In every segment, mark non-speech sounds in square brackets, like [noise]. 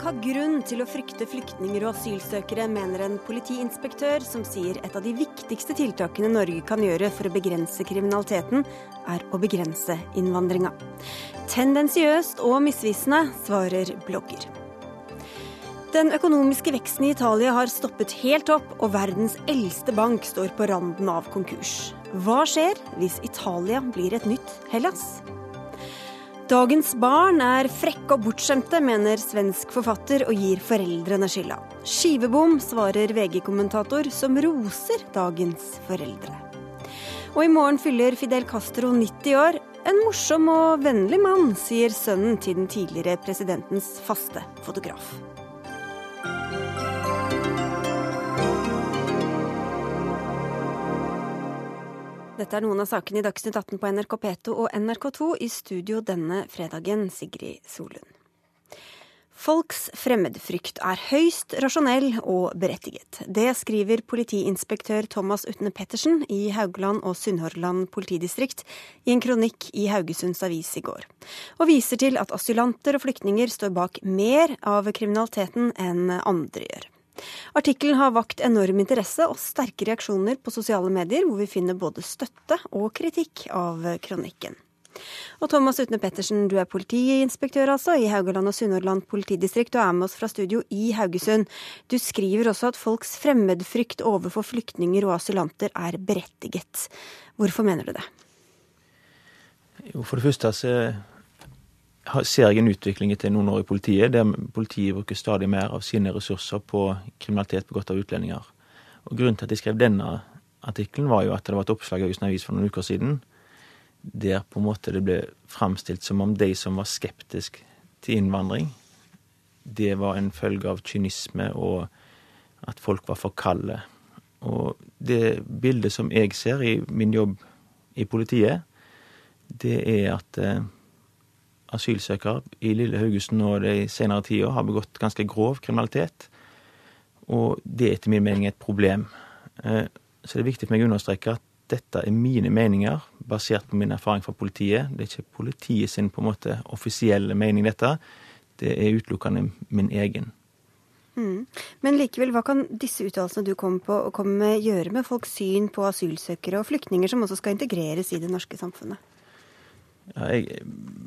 Folk har grunn til å frykte flyktninger og asylsøkere, mener en politiinspektør som sier et av de viktigste tiltakene Norge kan gjøre for å begrense kriminaliteten, er å begrense innvandringa. Tendensiøst og misvisende, svarer blogger. Den økonomiske veksten i Italia har stoppet helt opp, og verdens eldste bank står på randen av konkurs. Hva skjer hvis Italia blir et nytt Hellas? Dagens barn er frekke og bortskjemte, mener svensk forfatter og gir foreldrene skylda. Skivebom, svarer VG-kommentator, som roser dagens foreldre. Og i morgen fyller Fidel Castro 90 år. En morsom og vennlig mann, sier sønnen til den tidligere presidentens faste fotograf. Dette er noen av sakene i Dagsnytt 18 på NRK P2 og NRK2. I studio denne fredagen, Sigrid Solund. Folks fremmedfrykt er høyst rasjonell og berettiget. Det skriver politiinspektør Thomas Utne Pettersen i Haugland og Sunnhordland politidistrikt i en kronikk i Haugesunds Avis i går, og viser til at asylanter og flyktninger står bak mer av kriminaliteten enn andre gjør. Artikkelen har vakt enorm interesse og sterke reaksjoner på sosiale medier, hvor vi finner både støtte og kritikk av kronikken. Og Thomas Utne Pettersen, du er politiinspektør altså i Haugaland og Sunnhordland politidistrikt og er med oss fra studio i Haugesund. Du skriver også at folks fremmedfrykt overfor flyktninger og asylanter er berettiget. Hvorfor mener du det? Jo, For det første så ser jeg en utvikling etter noen år i politiet, der politiet bruker stadig mer av sine ressurser på kriminalitet begått av utlendinger. Og Grunnen til at jeg skrev denne artikkelen, var jo at det var et oppslag i Haugesund Avis for noen uker siden, der på en måte det ble framstilt som om de som var skeptiske til innvandring, det var en følge av kynisme og at folk var for kalde. Og det bildet som jeg ser i min jobb i politiet, det er at eh, asylsøkere i Lille Haugesund nå de senere tida har begått ganske grov kriminalitet. Og det er etter min mening et problem. Eh, så det er viktig for meg å understreke at dette er mine meninger, basert på min erfaring fra politiet. Det er ikke politiet sin på en måte offisielle mening, dette. Det er utelukkende min egen. Mm. Men likevel, hva kan disse uttalelsene du kommer på, kom med, gjøre med folks syn på asylsøkere og flyktninger som også skal integreres i det norske samfunnet? Ja, jeg,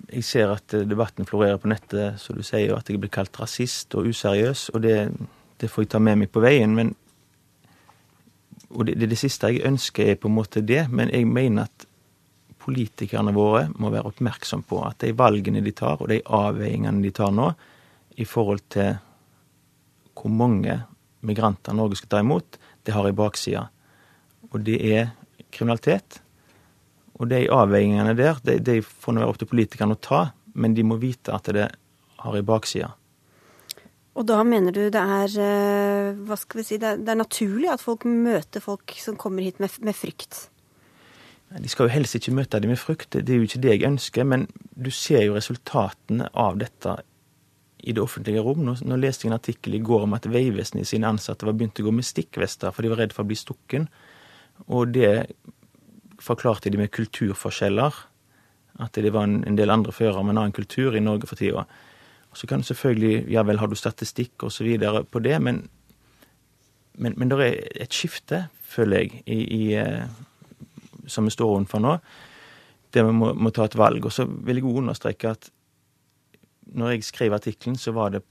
jeg, ser at eh, debatten florerer på nettet, så du sier jo at jeg blir kalt rasist og useriøs. Og det, det får jeg ta med meg på veien. Men, og det, det, siste jeg ønsker, er på en måte det. Men jeg mener at politikerne våre må være oppmerksom på at de valgene de tar, og de avveiningene de tar nå, i forhold til hvor mange migranter Norge skal ta imot, det har ei bakside. Og det er kriminalitet. Og de avveiningene der, de, de får nå være opp til politikerne å ta, men de må vite at det har en bakside. Og da mener du det er eh, hva skal vi si, det er, det er naturlig at folk møter folk som kommer hit med, med, frykt? De skal jo helst ikke møte dem med frykt, det er jo ikke det jeg ønsker. Men du ser jo resultatene av dette i det offentlige rom. Nå, nå leste jeg en artikkel i går om at Vegvesenet i sine ansatte var begynt å gå med stikkvester, for de var redd for å bli stukken. Og det forklarte de med kulturforskjeller. At det var en, del andre førere med en annen kultur i Norge for tida. Så kan du selvfølgelig Ja vel, har du statistikk osv. på det, men, men, men det er et skifte, føler jeg, i, i, eh, som vi står overfor nå. Der vi må, må, ta et valg. Og så vil jeg òg understreke at når jeg skrev artikkelen, så var det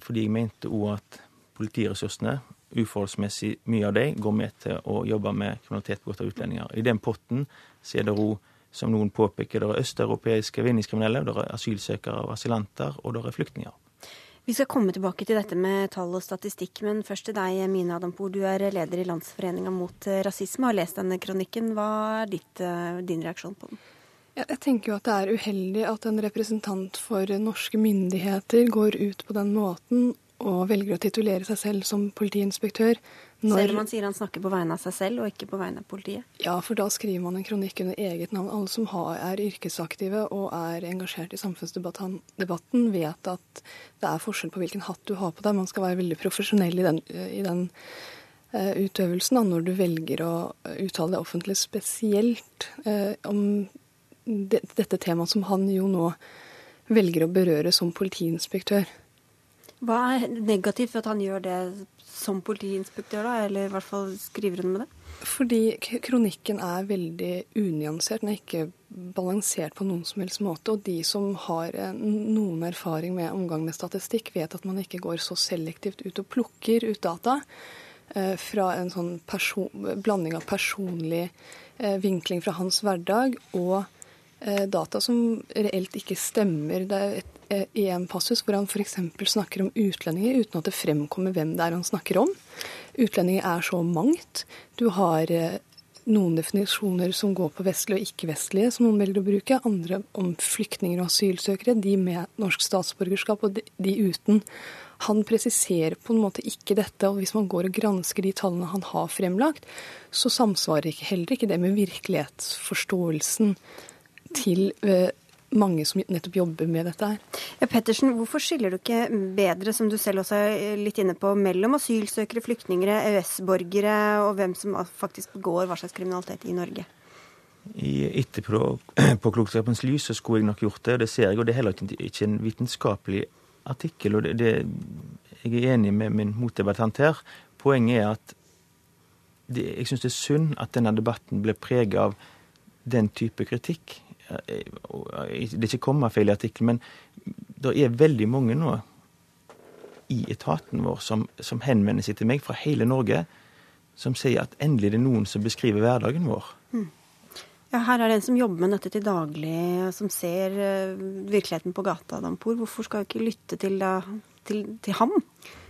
fordi jeg mente òg at politiressursene uforholdsmessig mye av dem går med til å jobbe med kriminalitet begått av utlendinger. I den potten så er det ro, som noen påpeker, det er østeuropeiske vinningskriminelle, det er asylsøkere og asylanter, og det er flyktninger. Vi skal komme tilbake til dette med tall og statistikk, men først til deg, Mina Adampour. Du er leder i Landsforeninga mot rasisme og har lest denne kronikken. Hva er ditt, eh, din reaksjon på den? Jeg tenker jo at det er uheldig at en representant for norske myndigheter går ut på den måten og velger å titulere seg selv som politiinspektør. Når... Selv om han sier han snakker på vegne av seg selv og ikke på vegne av politiet? Ja, for da skriver man en kronikk under eget navn. Alle som har, er yrkesaktive og er engasjert i samfunnsdebatten, vet at det er forskjell på hvilken hatt du har på deg. Man skal være veldig profesjonell i den, i den uh, utøvelsen da, når du velger å uttale det offentlig, spesielt uh, om de, dette temaet som han jo nå velger å berøre som politiinspektør. Hva er negativt ved at han gjør det som politiinspektør, da? Eller i hvert fall skriver hun med det? Fordi kronikken er veldig unyansert. Den er ikke balansert på noen som helst måte. Og de som har eh, noen erfaring med omgang med statistikk, vet at man ikke går så selektivt ut og plukker ut data eh, fra en sånn blanding av personlig eh, vinkling fra hans hverdag og data som reelt ikke stemmer. Det er et i en passus hvor han f.eks. snakker om utlendinger uten at det fremkommer hvem det er han snakker om. Utlendinger er så mangt. Du har eh, noen definisjoner som går på vestlige og ikke-vestlige, som noen velger å bruke. Andre om flyktninger og asylsøkere, de med norsk statsborgerskap og de uten. Han presiserer på en måte ikke dette, og hvis man går og gransker de tallene han har fremlagt, så samsvarer heller ikke det med virkelighetsforståelsen til eh, mange som nettopp jobber med dette her. Ja, Pettersen, hvorfor skiller du ikke bedre, som du selv også er litt inne på, mellom asylsøkere, flyktninger, EØS-borgere og hvem som faktisk begår hva slags kriminalitet i Norge? I etterpåklokskapens [clears throat] lys så skulle jeg nok gjort det, og det ser jeg. Og det er heller ikke en vitenskapelig artikkel. og det, det, Jeg er enig med min motdebattant her. Poenget er at det, jeg syns det er synd at denne debatten ble preget av den type kritikk. Det er ikke kommafeil i artikkelen, men det er veldig mange nå i etaten vår som, som, henvender seg til meg fra hele Norge, som sier at endelig er det noen som beskriver hverdagen vår. Mm. Ja, Her er det en som jobber med dette til daglig, som ser uh, virkeligheten på gata, Dampor. Hvorfor skal vi ikke lytte til, da, til, til ham?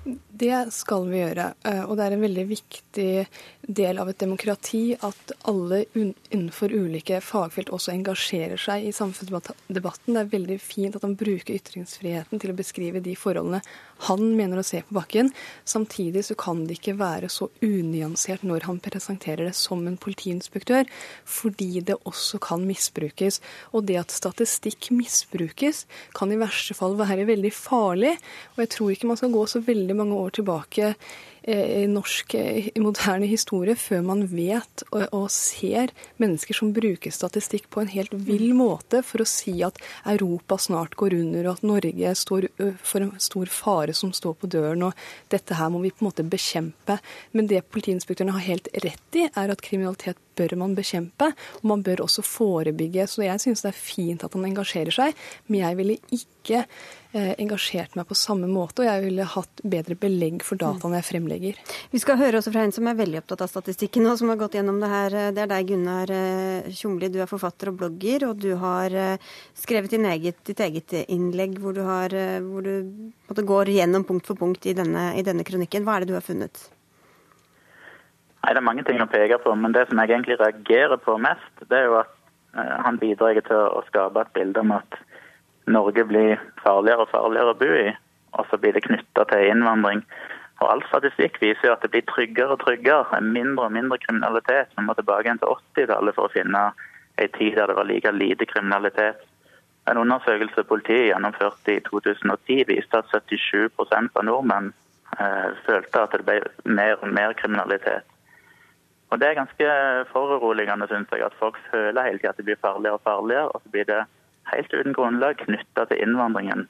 Det skal vi gjøre. Eh, og det er en veldig viktig del av et demokrati at alle innenfor ulike fagfelt også engasjerer seg i samfunnsdebatten. Det er veldig fint at han bruker ytringsfriheten til å beskrive de forholdene han mener å se på bakken. Samtidig så kan det ikke være så unyansert når han presenterer det som en politiinspektør, fordi det også kan misbrukes. Og det at statistikk misbrukes, kan i verste fall være veldig farlig. Og jeg tror ikke man skal gå så veldig mange år tilbake norsk eh, moderne historie før man vet og, og, ser mennesker som bruker statistikk på en helt vill måte for å si at Europa snart går under, og at Norge står for en stor fare som står på døren, og dette her må vi på en måte bekjempe. Men det politiinspektørene har helt rett i, er at kriminalitet bør man bekjempe, og man bør også forebygge. Så jeg synes det er fint at han engasjerer seg, men jeg ville ikke eh, engasjert meg på samme måte, og jeg ville hatt bedre belegg for dataene jeg fremlegger. Vi skal høre også fra en som er veldig opptatt av statistikken og som har gått gjennom det her. Det er deg, Gunnar eh, Tjomli. Du er forfatter og blogger, og du har eh, skrevet din eget, ditt eget innlegg hvor du, har, eh, hvor du går gjennom punkt for punkt i denne, i denne kronikken. Hva er det du har funnet? Nei, Det er mange ting å peke på, men det som jeg egentlig reagerer på mest, det er jo at han bidrar til å skape et bilde om at Norge blir farligere og farligere å bo i, og så blir det knytta til innvandring. Og All statistikk viser jo at det blir tryggere og tryggere, mindre og mindre kriminalitet. Vi må tilbake igjen til 80-tallet for å finne en tid der det var like lite kriminalitet. En undersøkelse politiet gjennomførte i 2010 viste at 77 av nordmenn eh, følte at det ble mer og mer kriminalitet. Og Det er ganske foruroligende, syns jeg, at folk føler hele tida at det blir farligere og farligere. Og så blir det helt uten grunnlag knytta til innvandringen,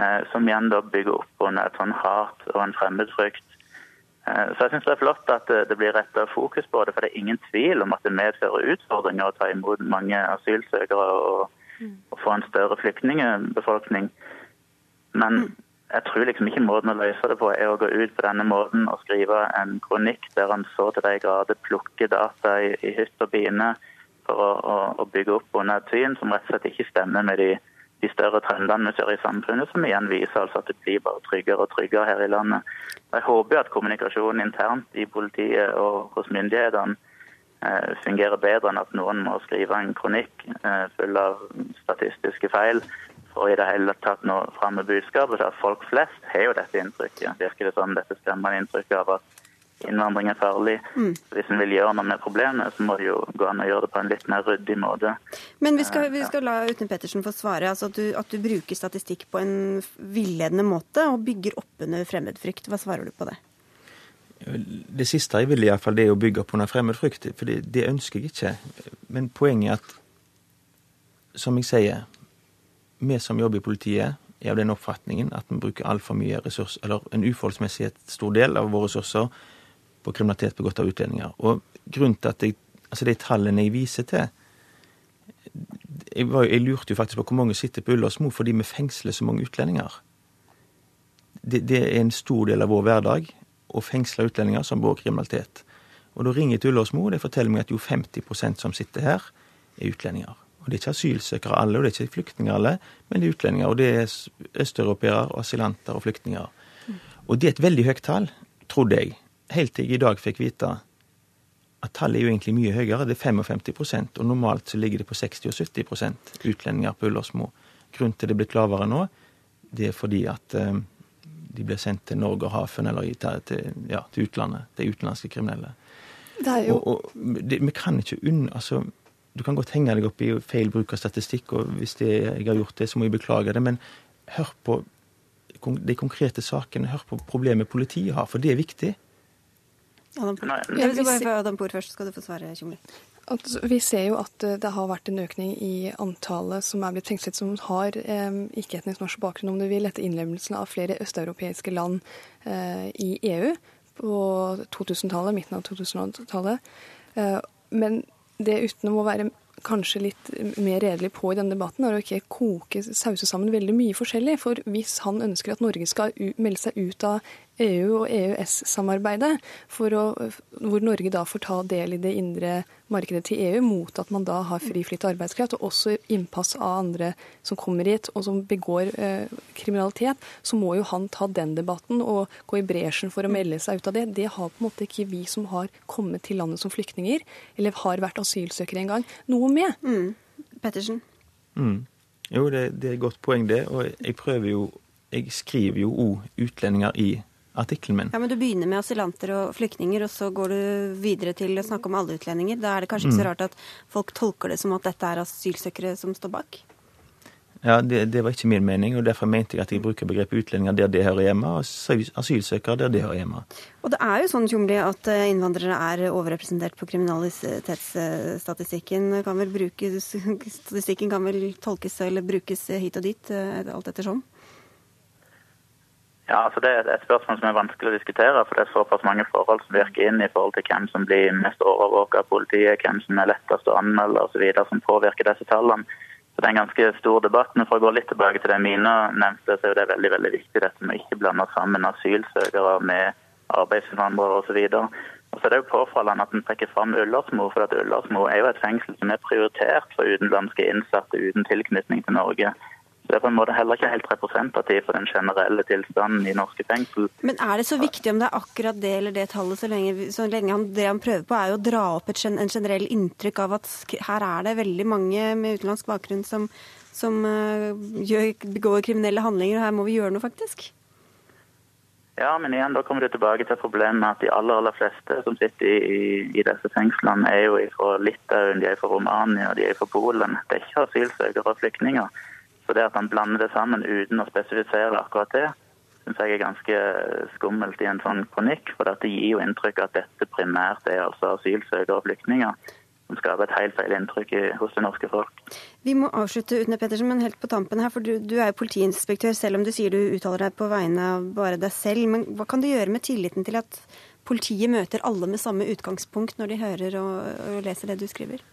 eh, som igjen da bygger opp under et sånn hat og en fremmedfrykt. Eh, så jeg syns det er flott at det, det blir retta fokus på det, for det er ingen tvil om at det medfører utfordringer å ta imot mange asylsøkere og, og få en større flyktningbefolkning. Men mm jeg tror liksom ikke måten å løse det på er å gå ut på denne måten og skrive en kronikk der han så til de grader plukker data i, i hytt og pine for å, å, å, bygge opp under syn som rett og slett ikke stemmer med de, de større trendene vi ser i samfunnet, som igjen viser altså at det blir bare tryggere og tryggere her i landet. Jeg håper at kommunikasjonen internt i politiet og hos myndighetene eh, fungerer bedre enn at noen må skrive en kronikk eh, full av statistiske feil for i det hele tatt nå fram med budskapet. at Folk flest har jo dette inntrykket. Virker det som dette skremmende inntrykket av at innvandring er farlig. Mm. Hvis en vil gjøre noe med problemet, så må det jo gå an å gjøre det på en litt mer ryddig måte. Men vi skal, vi skal la Uten Pettersen få svare. altså at du, at du, bruker statistikk på en villedende måte og bygger opp under fremmedfrykt. Hva svarer du på det? Det siste jeg vil, i hvert fall, det er å bygge opp under fremmedfrykt. For det, det ønsker jeg ikke. Men poenget er at, som jeg sier, vi som jobber i politiet, er av den oppfatningen at vi bruker altfor mye ressurs, eller en uforholdsmessig stor del av våre ressurser på kriminalitet begått av utlendinger. Og grunnen til at jeg, altså De tallene jeg viser til jeg, var, jeg, lurte jo faktisk på hvor mange sitter på Ullersmo fordi vi fengsler så mange utlendinger. Det, det, er en stor del av vår hverdag å fengsle utlendinger som begår kriminalitet. Og Da ringer jeg til Ullersmo, og de forteller meg at jo 50% som sitter her, er utlendinger. Og Det er ikke asylsøkere alle, og det er ikke flyktninger alle, men det er utlendinger. Og det er østeuropeere, asylanter og flyktninger. Og det er et veldig høyt tall, trodde jeg, helt til jeg i dag fikk vite at tallet er jo egentlig mye høyere. Det er 55% og normalt så ligger det på 60 og 70% utlendinger på Ullersmo. Grunnen til det er blitt lavere nå, det er fordi at um, de blir sendt til Norge og Hafen eller til, ja, til utlandet. De utenlandske kriminelle. Det jo... Og, og det, vi kan ikke unn... Altså, du kan godt henge deg opp i feil bruk av statistikk, og hvis det, jeg har gjort det, så må jeg beklage det. Men hør på de konkrete sakene. Hør på problemet politiet har, for det er viktig. Adam Poor. Jeg vil bare Adam Poor først, skal du få svare, Tjomli. Vi ser jo at eh, det har vært en økning i antallet som er blitt fengslet som har eh, ikke-etnisk norsk bakgrunn, om du vil, etter innlemmelsen av flere østeuropeiske land eh, i EU på 2000-tallet, midten av 2000-tallet. Eh, men det uten å være kanskje litt mer redelig på i denne debatten, er å ikke koke, sause sammen veldig mye forskjellig. For hvis han ønsker at Norge skal melde seg ut av EU- og EØS-samarbeidet, hvor Norge da får ta del i det indre markedet til EU, mot at man da har fri flyt av arbeidskraft, og også innpass av andre som kommer hit og som begår eh, kriminalitet, så må jo han ta den debatten og gå i bresjen for å melde seg ut av det. Det har på en måte ikke vi som har kommet til landet som flyktninger, eller har vært asylsøkere en gang, noe med. Mm. Pettersen? Mm. Jo, det, det, er et godt poeng, det. Og jeg prøver jo Jeg skriver jo òg utlendinger i artikkelen min. Ja, Men du begynner med asylanter og flyktninger, og så går du videre til å snakke om alle utlendinger. Da er det kanskje ikke så mm. rart at folk tolker det som at dette er asylsøkere som står bak? Ja, det, det, var ikke min mening, og derfor mente jeg at jeg bruker begrepet utlendinger der det hører hjemme, og asylsøkere der det hører hjemme. Og det er jo sånn, Tjomli, at eh, innvandrere er overrepresentert på kriminalitetsstatistikken. Kan vel bruke, [laughs] statistikken kan vel tolkes eller brukes hit og dit, eh, alt ettersom? Ja, altså Det er et spørsmål som er vanskelig å diskutere. for Det er såpass mange forhold som virker inn i forhold til hvem som blir mest overvåket av politiet, hvem som er lettest å anmelde osv., som påvirker disse tallene. Så Det er en ganske stor debatt. Men for å gå litt tilbake til det Mina nevnte, så er det veldig veldig viktig dette med ikke blande sammen asylsøkere med arbeidsinnvandrere osv. Og så er det jo påfallende at en trekker fram Ullersmo, for at Ullersmo er jo et fengsel som er prioritert for utenlandske innsatte uten tilknytning til Norge. Det er på en måte heller ikke helt representativ for den generelle tilstanden i norske fengsel. Men er det så viktig om det er akkurat det eller det tallet, så lenge, så lenge han, det han prøver på er å dra opp et, en generell inntrykk av at her er det veldig mange med utenlandsk bakgrunn som, som uh, gjør, begår kriminelle handlinger, og her må vi gjøre noe, faktisk? Ja, men igjen, da kommer du tilbake til problemet at de aller aller fleste som sitter i, i, i disse fengslene, er jo fra Litauen, de er fra Romania, de er fra Polen. Det er ikke asylsøkere og flyktninger. Så det at han blander det sammen uten å spesifisere akkurat det, syns jeg er ganske skummelt i en sånn kronikk. For det gir jo inntrykk av at dette primært er altså asylsøkere og flyktninger. Som skaper et helt feil inntrykk hos det norske folk. Vi må avslutte Utne Pettersen, men helt på tampen her, for du, du er jo politiinspektør, selv om du sier du uttaler deg på vegne av bare deg selv. Men hva kan du gjøre med tilliten til at politiet møter alle med samme utgangspunkt når de hører og, og leser det du skriver?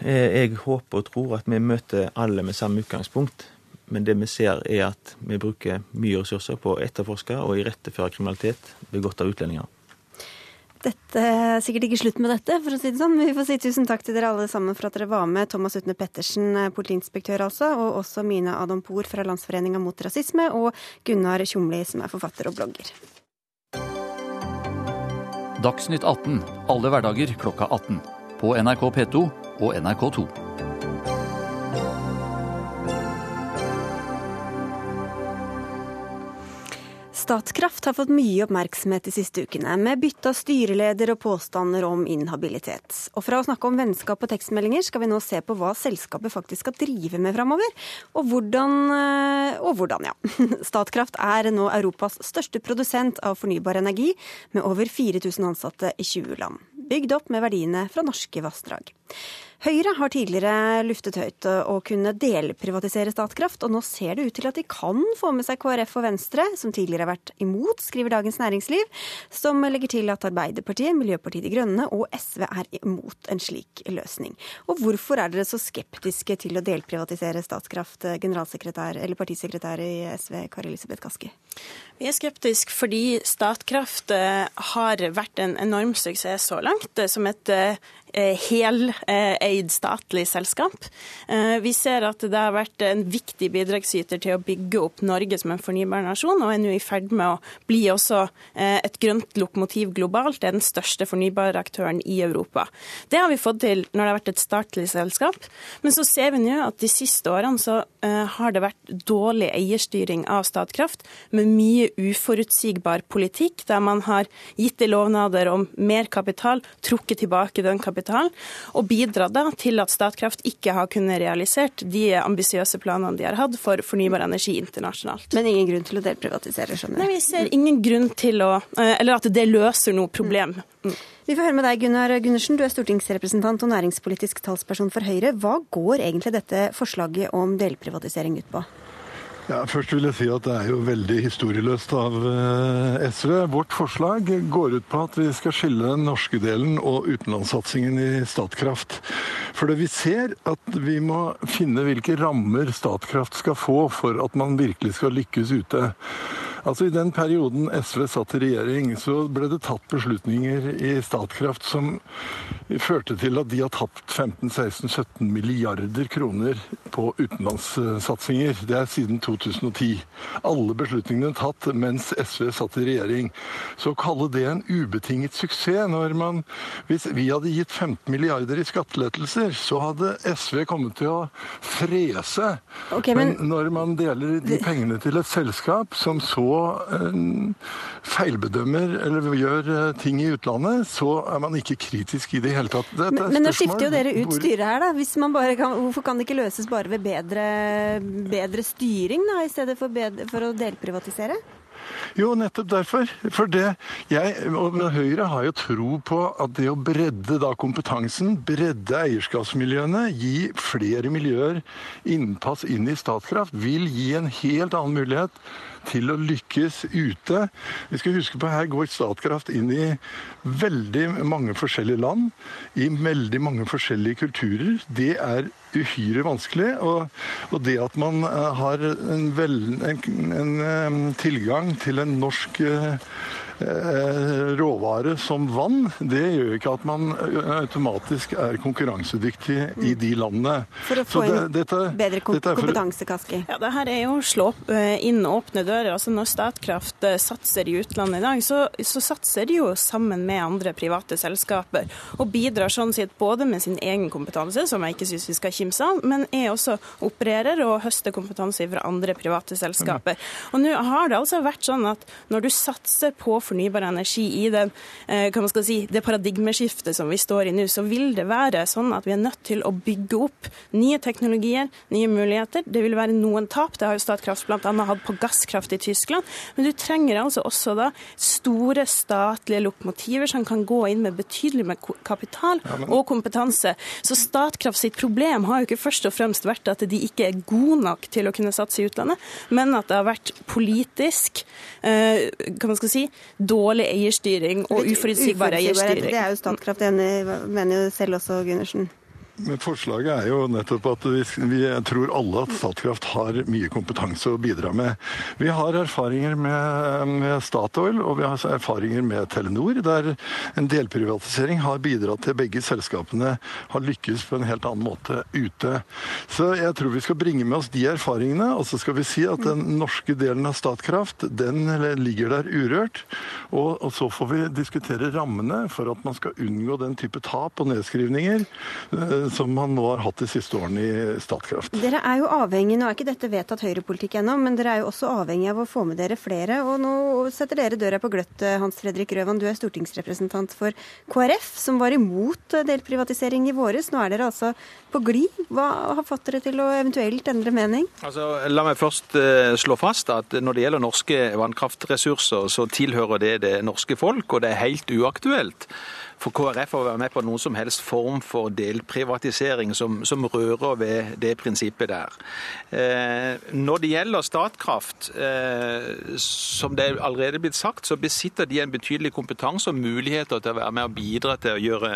Eh, jeg håper og tror at vi møter alle med samme utgangspunkt. Men det vi ser er at vi bruker mye ressurser på å etterforske og iretteføre kriminalitet begått av utlendinger. Dette er sikkert ikke slutt med dette, for å si det sånn. Vi får si tusen takk til dere alle sammen for at dere var med. Thomas Utne Pettersen, eh, politiinspektør altså, og også Mina Adampour fra Landsforeninga mot rasisme, og Gunnar Tjomli, som er forfatter og blogger. Dagsnytt 18 alle hverdager klokka 18. På NRK P2 og NRK2. Statkraft har fått mye oppmerksomhet de siste ukene, med bytte av styreleder og påstander om inhabilitet. Og fra å snakke om vennskap og tekstmeldinger, skal vi nå se på hva selskapet faktisk skal drive med framover. Og hvordan eh, Og hvordan, ja. [laughs] Statkraft er nå Europas største produsent av fornybar energi, med over 4000 ansatte i 20 land. Bygd opp med verdiene fra norske vassdrag. Høyre har tidligere luftet høyt å kunne delprivatisere Statkraft, og nå ser det ut til at de kan få med seg KrF og Venstre, som tidligere har vært imot, skriver Dagens Næringsliv, som legger til at Arbeiderpartiet, Miljøpartiet De Grønne og SV er imot en slik løsning. Og hvorfor er dere så skeptiske til å delprivatisere Statkraft, generalsekretær eller partisekretær i SV, Kari Elisabeth Kaski? Vi er skeptiske fordi Statkraft eh, har vært en enorm suksess så langt, eh, som et Eh, heleid statlig selskap. Eh, vi ser at det har vært en viktig bidragsyter til å bygge opp Norge som en fornybar nasjon, og er nå i ferd med å bli også eh, et grønt lokomotiv globalt. Det er den største fornybare aktøren i Europa. Det har vi fått til når det har vært et statlig selskap. Men så ser vi nå at de siste årene så har det vært dårlig eierstyring av Statkraft, med mye uforutsigbar politikk, der man har gitt i lovnader om mer kapital, trukket tilbake den kapitalen og bidratt til at Statkraft ikke har kunnet realisert de ambisiøse planene de har hatt for fornybar energi internasjonalt. Men ingen grunn til å delprivatisere, skjønner jeg? Nei, vi ser ingen grunn til å eh, Eller at det løser noe problem. Mm. Vi får høre med deg, Gunnar Gundersen. Du er stortingsrepresentant og næringspolitisk talsperson for Høyre. Hva går egentlig dette forslaget om delprivatisering ut på? Ja, Først vil jeg si at det er jo veldig historieløst av eh, SV. Vårt forslag går ut på at vi skal skille den norske delen og utenlandssatsingen i Statkraft. For vi ser at vi må finne hvilke rammer Statkraft skal få for at man virkelig skal lykkes ute. Altså I den perioden SV satt i regjering, så ble det tatt beslutninger i Statkraft som førte til at de har tapt 15-16-17 milliarder kroner på utenlandssatsinger. Det er siden 2010. Alle beslutningene tatt mens SV satt i regjering. Så å kalle det en ubetinget suksess når man Hvis vi hadde gitt 15 milliarder i skattelettelser, så hadde SV kommet til å frese. Okay, men... men når man deler de pengene til et selskap som så feilbedømmer eller gjør eh, ting i utlandet, så er man ikke kritisk i det hele tatt. Det men, men nå skifter jo dere ut styret her, da. Kan, hvorfor kan det ikke løses bare ved bedre, bedre styring, da, i stedet for, bedre, for å delprivatisere? Jo, nettopp derfor. For det, jeg og Høyre har jo tro på at det å bredde da kompetansen, bredde eierskapsmiljøene, gi flere miljøer innpass inn i Statkraft, vil gi en helt annen mulighet til å lykkes ute. Vi skal huske på Her går Statkraft inn i veldig mange forskjellige land, i veldig mange forskjellige kulturer. Det er uhyre vanskelig. Og, og det at man eh, har en, vel, en, en, en tilgang til en norsk Eh, råvare som vann, det gjør ikke at man automatisk er konkurransedyktig i de landene. For å få det, en dette, bedre kompetanse, Kaski? Ja, det her er jo å slå eh, inn åpne dører. Altså Når Statkraft eh, satser i utlandet i dag, så, så satser de jo sammen med andre private selskaper. Og bidrar sånn sett både med sin egen kompetanse, som jeg ikke syns vi skal kimse av, men er også opererer og høster kompetanse fra andre private selskaper. Og nå har det altså vært sånn at når du satser på fornybar energi i den, eh, hva man skal si, det paradigmeskiftet som vi står i nå, så vil det være sånn at vi er nødt til å bygge opp nye teknologier, nye muligheter. Det vil være noen tap. Det har jo Statkraft bl.a. hatt på gasskraft i Tyskland. Men du trenger altså også da store statlige lokomotiver som kan gå inn med betydelig med kapital og kompetanse. Så Statkraft sitt problem har jo ikke først og fremst vært at de ikke er gode nok til å kunne satse i utlandet, men at det har vært politisk eh, kan man skal si, dårlig eierstyring og uforutsigbar eierstyring. Det er jo Statkraft enig mener jo selv også, Gundersen. Men Forslaget er jo nettopp at vi, vi tror alle at Statkraft har mye kompetanse å bidra med. Vi har erfaringer med, med, Statoil og vi har erfaringer med Telenor, der en delprivatisering har bidratt til begge selskapene har lykkes på en helt annen måte ute. Så jeg tror vi skal bringe med oss de erfaringene, og så skal vi si at den norske delen av Statkraft den ligger der urørt. Og, og så får vi diskutere rammene for at man skal unngå den type tap og nedskrivninger eh, som man nå har hatt de siste årene i Statkraft. Dere er jo avhengig, Nå er ikke dette vedtatt høyrepolitikk ennå, men dere er jo også avhengig av å få med dere flere. Og nå setter dere døra på gløtt, Hans Fredrik Røvan. Du er stortingsrepresentant for KrF, som var imot delprivatisering i våres. Nå er dere altså på glid. Hva har fått dere til å eventuelt endre mening? Altså, la meg først uh, slå fast at når det gjelder norske vannkraftressurser, så tilhører det det norske folk, og det er helt uaktuelt for KrF å være med på noen som helst form for delprivatisering som, som rører ved det prinsippet der. Eh, når det gjelder Statkraft, eh, som det er allerede blitt sagt, så besitter de en betydelig kompetanse og muligheter til å være med og bidra til å gjøre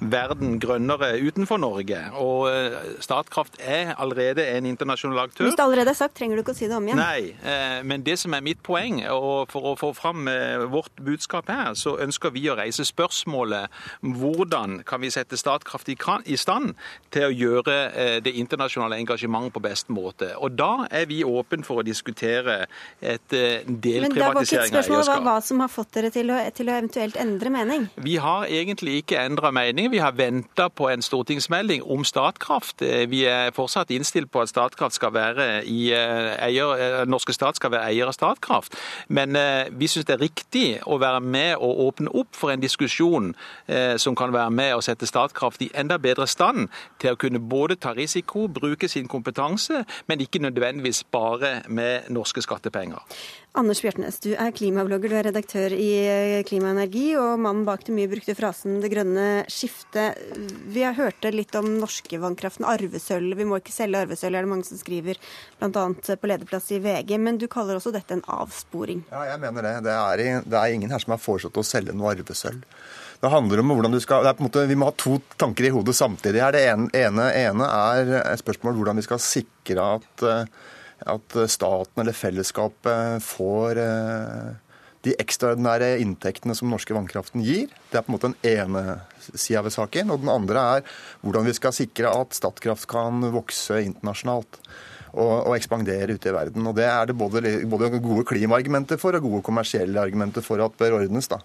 verden grønnere utenfor Norge. Og eh, Statkraft er allerede en internasjonal aktør. Hvis det allerede er sagt, trenger du ikke å si det om igjen. Nei, eh, men det som er mitt poeng, og for å få fram eh, vårt budskap her, så ønsker vi å reise spørsmålet hvordan kan vi sette Statkraft i stand til å gjøre det internasjonale engasjementet på best måte. Og da er vi åpne for å diskutere et delprivatisering av eierskap. Men det var ikke et spørsmål hva, som har fått dere til å, til å eventuelt endre mening? Vi har egentlig ikke endra mening. Vi har venta på en stortingsmelding om Statkraft. Vi er fortsatt innstilt på at Statkraft skal være i eier, norske stat skal være eier av Statkraft. Men vi syns det er riktig å være med og åpne opp for en diskusjon eh, som kan være med å sette Statkraft i enda bedre stand til å kunne både ta risiko, bruke sin kompetanse, men ikke nødvendigvis bare med norske skattepenger. Anders Bjørtnes, du er klimablogger, du er redaktør i eh, Klima og Energi, og mannen bak den mye brukte frasen 'det grønne skiftet'. Vi har hørt litt om norske vannkraften, arvesølv. Vi må ikke selge arvesølv, er det mange som skriver, bl.a. på lederplass i VG. Men du kaller også dette en avsporing? Ja, jeg mener det. Det er, det er ingen her som har foreslått å selge noe arvesølv. Det handler om hvordan du skal, måte, Vi må ha to tanker i hodet samtidig. her. Det ene, ene, er et spørsmål hvordan vi skal sikre at eh, at staten eller fellesskapet får eh, de ekstraordinære inntektene som norske vannkraften gir. Det er på en måte den ene sida ved saken. Og den andre er hvordan vi skal sikre at Statkraft kan vokse internasjonalt. Og, og ekspandere ute i verden. Og Det er det både, både gode klimaargumenter for og gode kommersielle argumenter for at bør ordnes. da.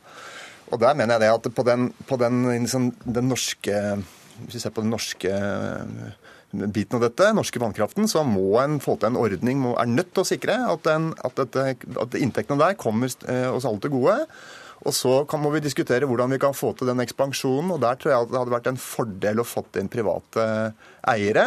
Og der mener jeg det at på den, på den, liksom, den norske Hvis vi ser på den norske biten av dette, norske vannkraften, så må en få til en ordning, må, er nødt til å sikre at, den, at, dette, at inntektene der kommer eh, oss alle til gode. Og så kan, må vi diskutere hvordan vi kan få til den ekspansjonen. og Der tror jeg at det hadde vært en fordel å fått inn private eiere.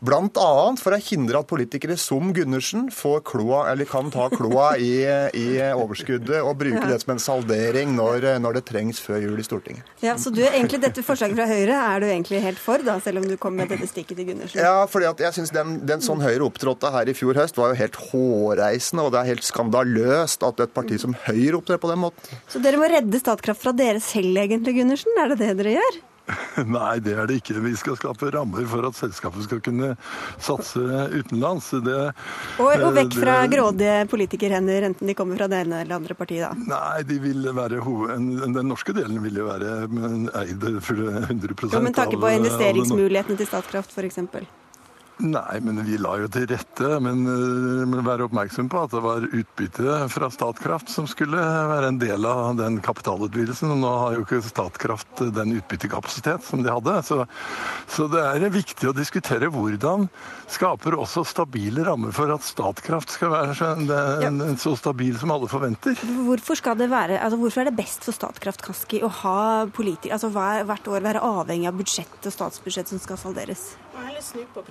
Bl.a. for å hindre at politikere som Gundersen kloa, eller kan ta kloa i, i, overskuddet og bruke ja. det som en saldering når, når, det trengs før jul i Stortinget. Ja, Så du, egentlig dette forslaget fra Høyre er du egentlig helt for, da, selv om du kom med dette stikket til Gundersen? Ja, fordi at jeg syns den, den, sånn Høyre opptrådte her i fjor høst, var jo helt hårreisende. Og det er helt skandaløst at et parti som Høyre opptrer på den måten. Så dere må redde Statkraft fra dere selv, egentlig, Gundersen? Er det det dere gjør? [laughs] Nei, det er det ikke. Vi skal skape rammer for at selskapet skal kunne satse utenlands. Det, og, og, vekk fra det, grådige politikerhender, enten de kommer fra det ene eller andre partiet, da? Nei, de vil være den norske delen vil jo være eid 100 jo, Men takke på investeringsmulighetene til Statkraft, f.eks.? Nei, men vi la jo til rette. Men, eh, men vær oppmerksom på at det var utbytte fra Statkraft som skulle være en del av den kapitalutvidelsen. Og nå har jo ikke Statkraft den utbyttekapasitet som de hadde. Så, så det er viktig å diskutere hvordan skaper også stabile rammer for at Statkraft skal være så, ja. så stabil som alle forventer. Hvorfor, skal det være, altså hvorfor er det best for Statkraft Kaski å ha politikere, altså hvert år være avhengig av budsjett og statsbudsjett som skal salderes? Jeg heller snu på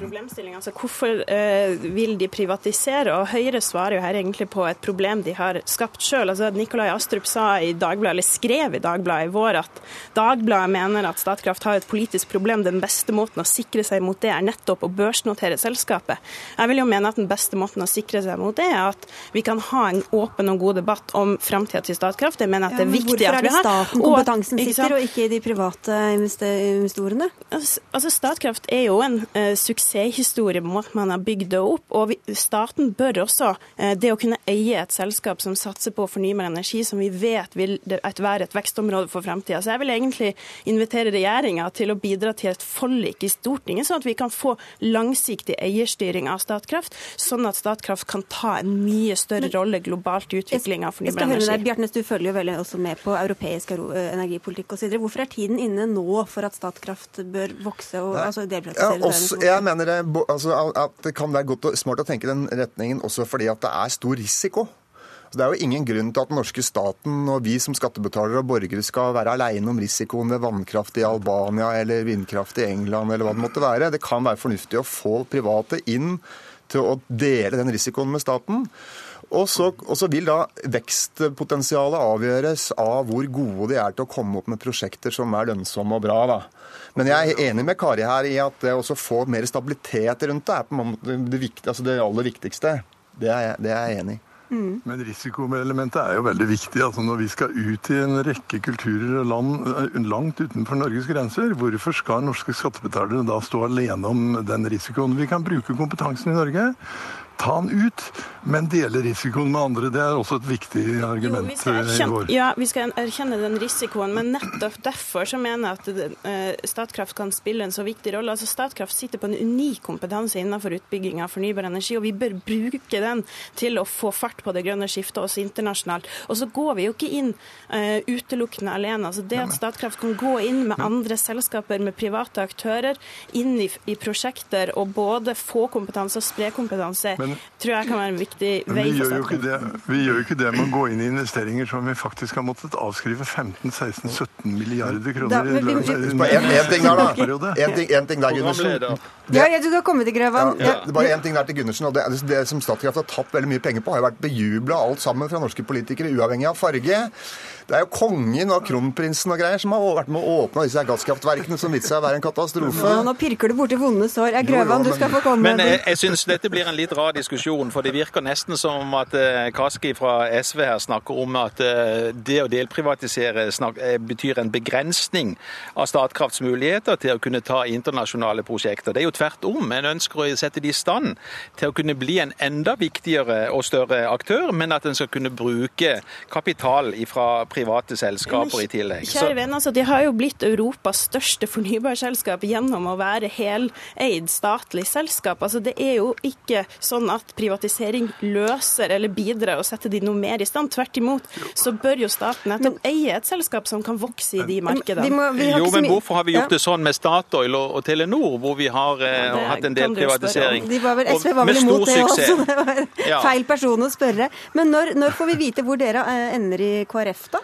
Altså, hvorfor eh, vil de privatisere? Og Høyre svarer jo her egentlig på et problem de har skapt sjøl. Altså, Nikolai Astrup sa i Dagbladet, eller skrev i Dagbladet i vår at Dagbladet mener at Statkraft har et politisk problem. Den beste måten å sikre seg mot det er nettopp å børsnotere selskapet. Jeg vil jo mene at den beste måten å sikre seg mot det, er at vi kan ha en åpen og god debatt om framtida til Statkraft. Jeg mener at det er viktig at vi har Hvorfor er det staten kompetansen sitter, og ikke de private investorene? Altså, Statkraft er jo en uh, suksesshistorie på man har bygd det opp. Og vi, staten bør også, uh, det å kunne eie et selskap som satser på fornybar energi, som vi vet vil være et vekstområde for fremtida. Så jeg vil egentlig invitere regjeringa til å bidra til et forlik i Stortinget, sånn at vi kan få langsiktig eierstyring av Statkraft, sånn at Statkraft kan ta en mye større rolle globalt i utvikling av fornybar energi. Jeg skal høre Deg, Bjartnes, du følger jo veldig også med på europeisk energipolitikk osv. Hvorfor er tiden inne nå for at Statkraft bør vokse og altså, også, jeg mener det, altså, at det kan være godt og smart å tenke den retningen også fordi at det er stor risiko. Det er jo ingen grunn til at den norske staten og vi som skattebetalere og borgere skal være alene om risikoen ved vannkraft i Albania eller vindkraft i England eller hva det måtte være. Det kan være fornuftig å få private inn til å dele den risikoen med staten. Og så, og så vil da vekstpotensialet avgjøres av hvor gode de er til å komme opp med prosjekter som er lønnsomme og bra. da. Men jeg er enig med Kari her i at det å få mer stabilitet rundt det er på en måte det, viktig, altså det aller viktigste. Det er, jeg, det er jeg enig i. Mm. Men risikoelementet er jo veldig viktig. altså Når vi skal ut i en rekke kulturer og land eh, langt utenfor Norges grenser, hvorfor skal norske skattebetalere da stå alene om den risikoen? Vi kan bruke kompetansen i Norge ta den ut, men dele risikoen med andre. Det er også et viktig argument jo, erkjenne, i går. Ja, vi skal erkjenne den risikoen, men nettopp derfor så mener jeg at uh, Statkraft kan spille en så viktig rolle. Altså Statkraft sitter på en unik kompetanse innenfor utbygging av fornybar energi, og vi bør bruke den til å få fart på det grønne skiftet også internasjonalt. Og så går vi jo ikke inn uh, utelukkende alene. Altså det at Statkraft kan gå inn med andre selskaper, med private aktører, inn i, i prosjekter og både få kompetanse og spre kompetanse. Men men, tror jeg kan være en viktig vei for det, Vi gjør jo ikke det med å gå inn i investeringer som vi faktisk har måttet avskrive 15-16-17 milliarder kroner i En ting der, da. En ting, der, Gundersen. Ja, du kan komme til Grøvan. Ja, det er bare én ting der til Gundersen. og det, det som Statkraft har tatt veldig mye penger på, har jo vært bejubla alt sammen fra norske politikere, uavhengig av farge. Det er jo kongen og kronprinsen og greier som har vært med å åpne disse gasskraftverkene som viser seg å være en katastrofe. Ja, nå pirker du borti vonde sår. grøver Grøvan, du skal få komme. Men jeg, jeg syns dette blir en litt rar diskusjon, for det virker nesten som at uh, Kaski fra SV her snakker om at uh, det å delprivatisere snak, betyr en begrensning av Statkrafts muligheter til å kunne ta internasjonale prosjekter. Det er jo tvert om. En ønsker å sette det i stand til å kunne bli en enda viktigere og større aktør, men at en skal kunne bruke kapital fra private private selskaper i tillegg. Kjære venn, altså, De har jo blitt Europas største fornybarselskap gjennom å være heleid statlig selskap. Altså, Det er jo ikke sånn at privatisering løser eller bidrar og setter de noe mer i stand. Tvert imot så bør jo staten nettopp eie et selskap som kan vokse i de markedene. Må, jo, men hvorfor har vi gjort det sånn med Statoil og, og Telenor, hvor vi har eh, hatt en del privatisering? De var vel, SV var vel imot det også, det var feil person å spørre. Men når, når får vi vite hvor dere eh, ender i KrF, da?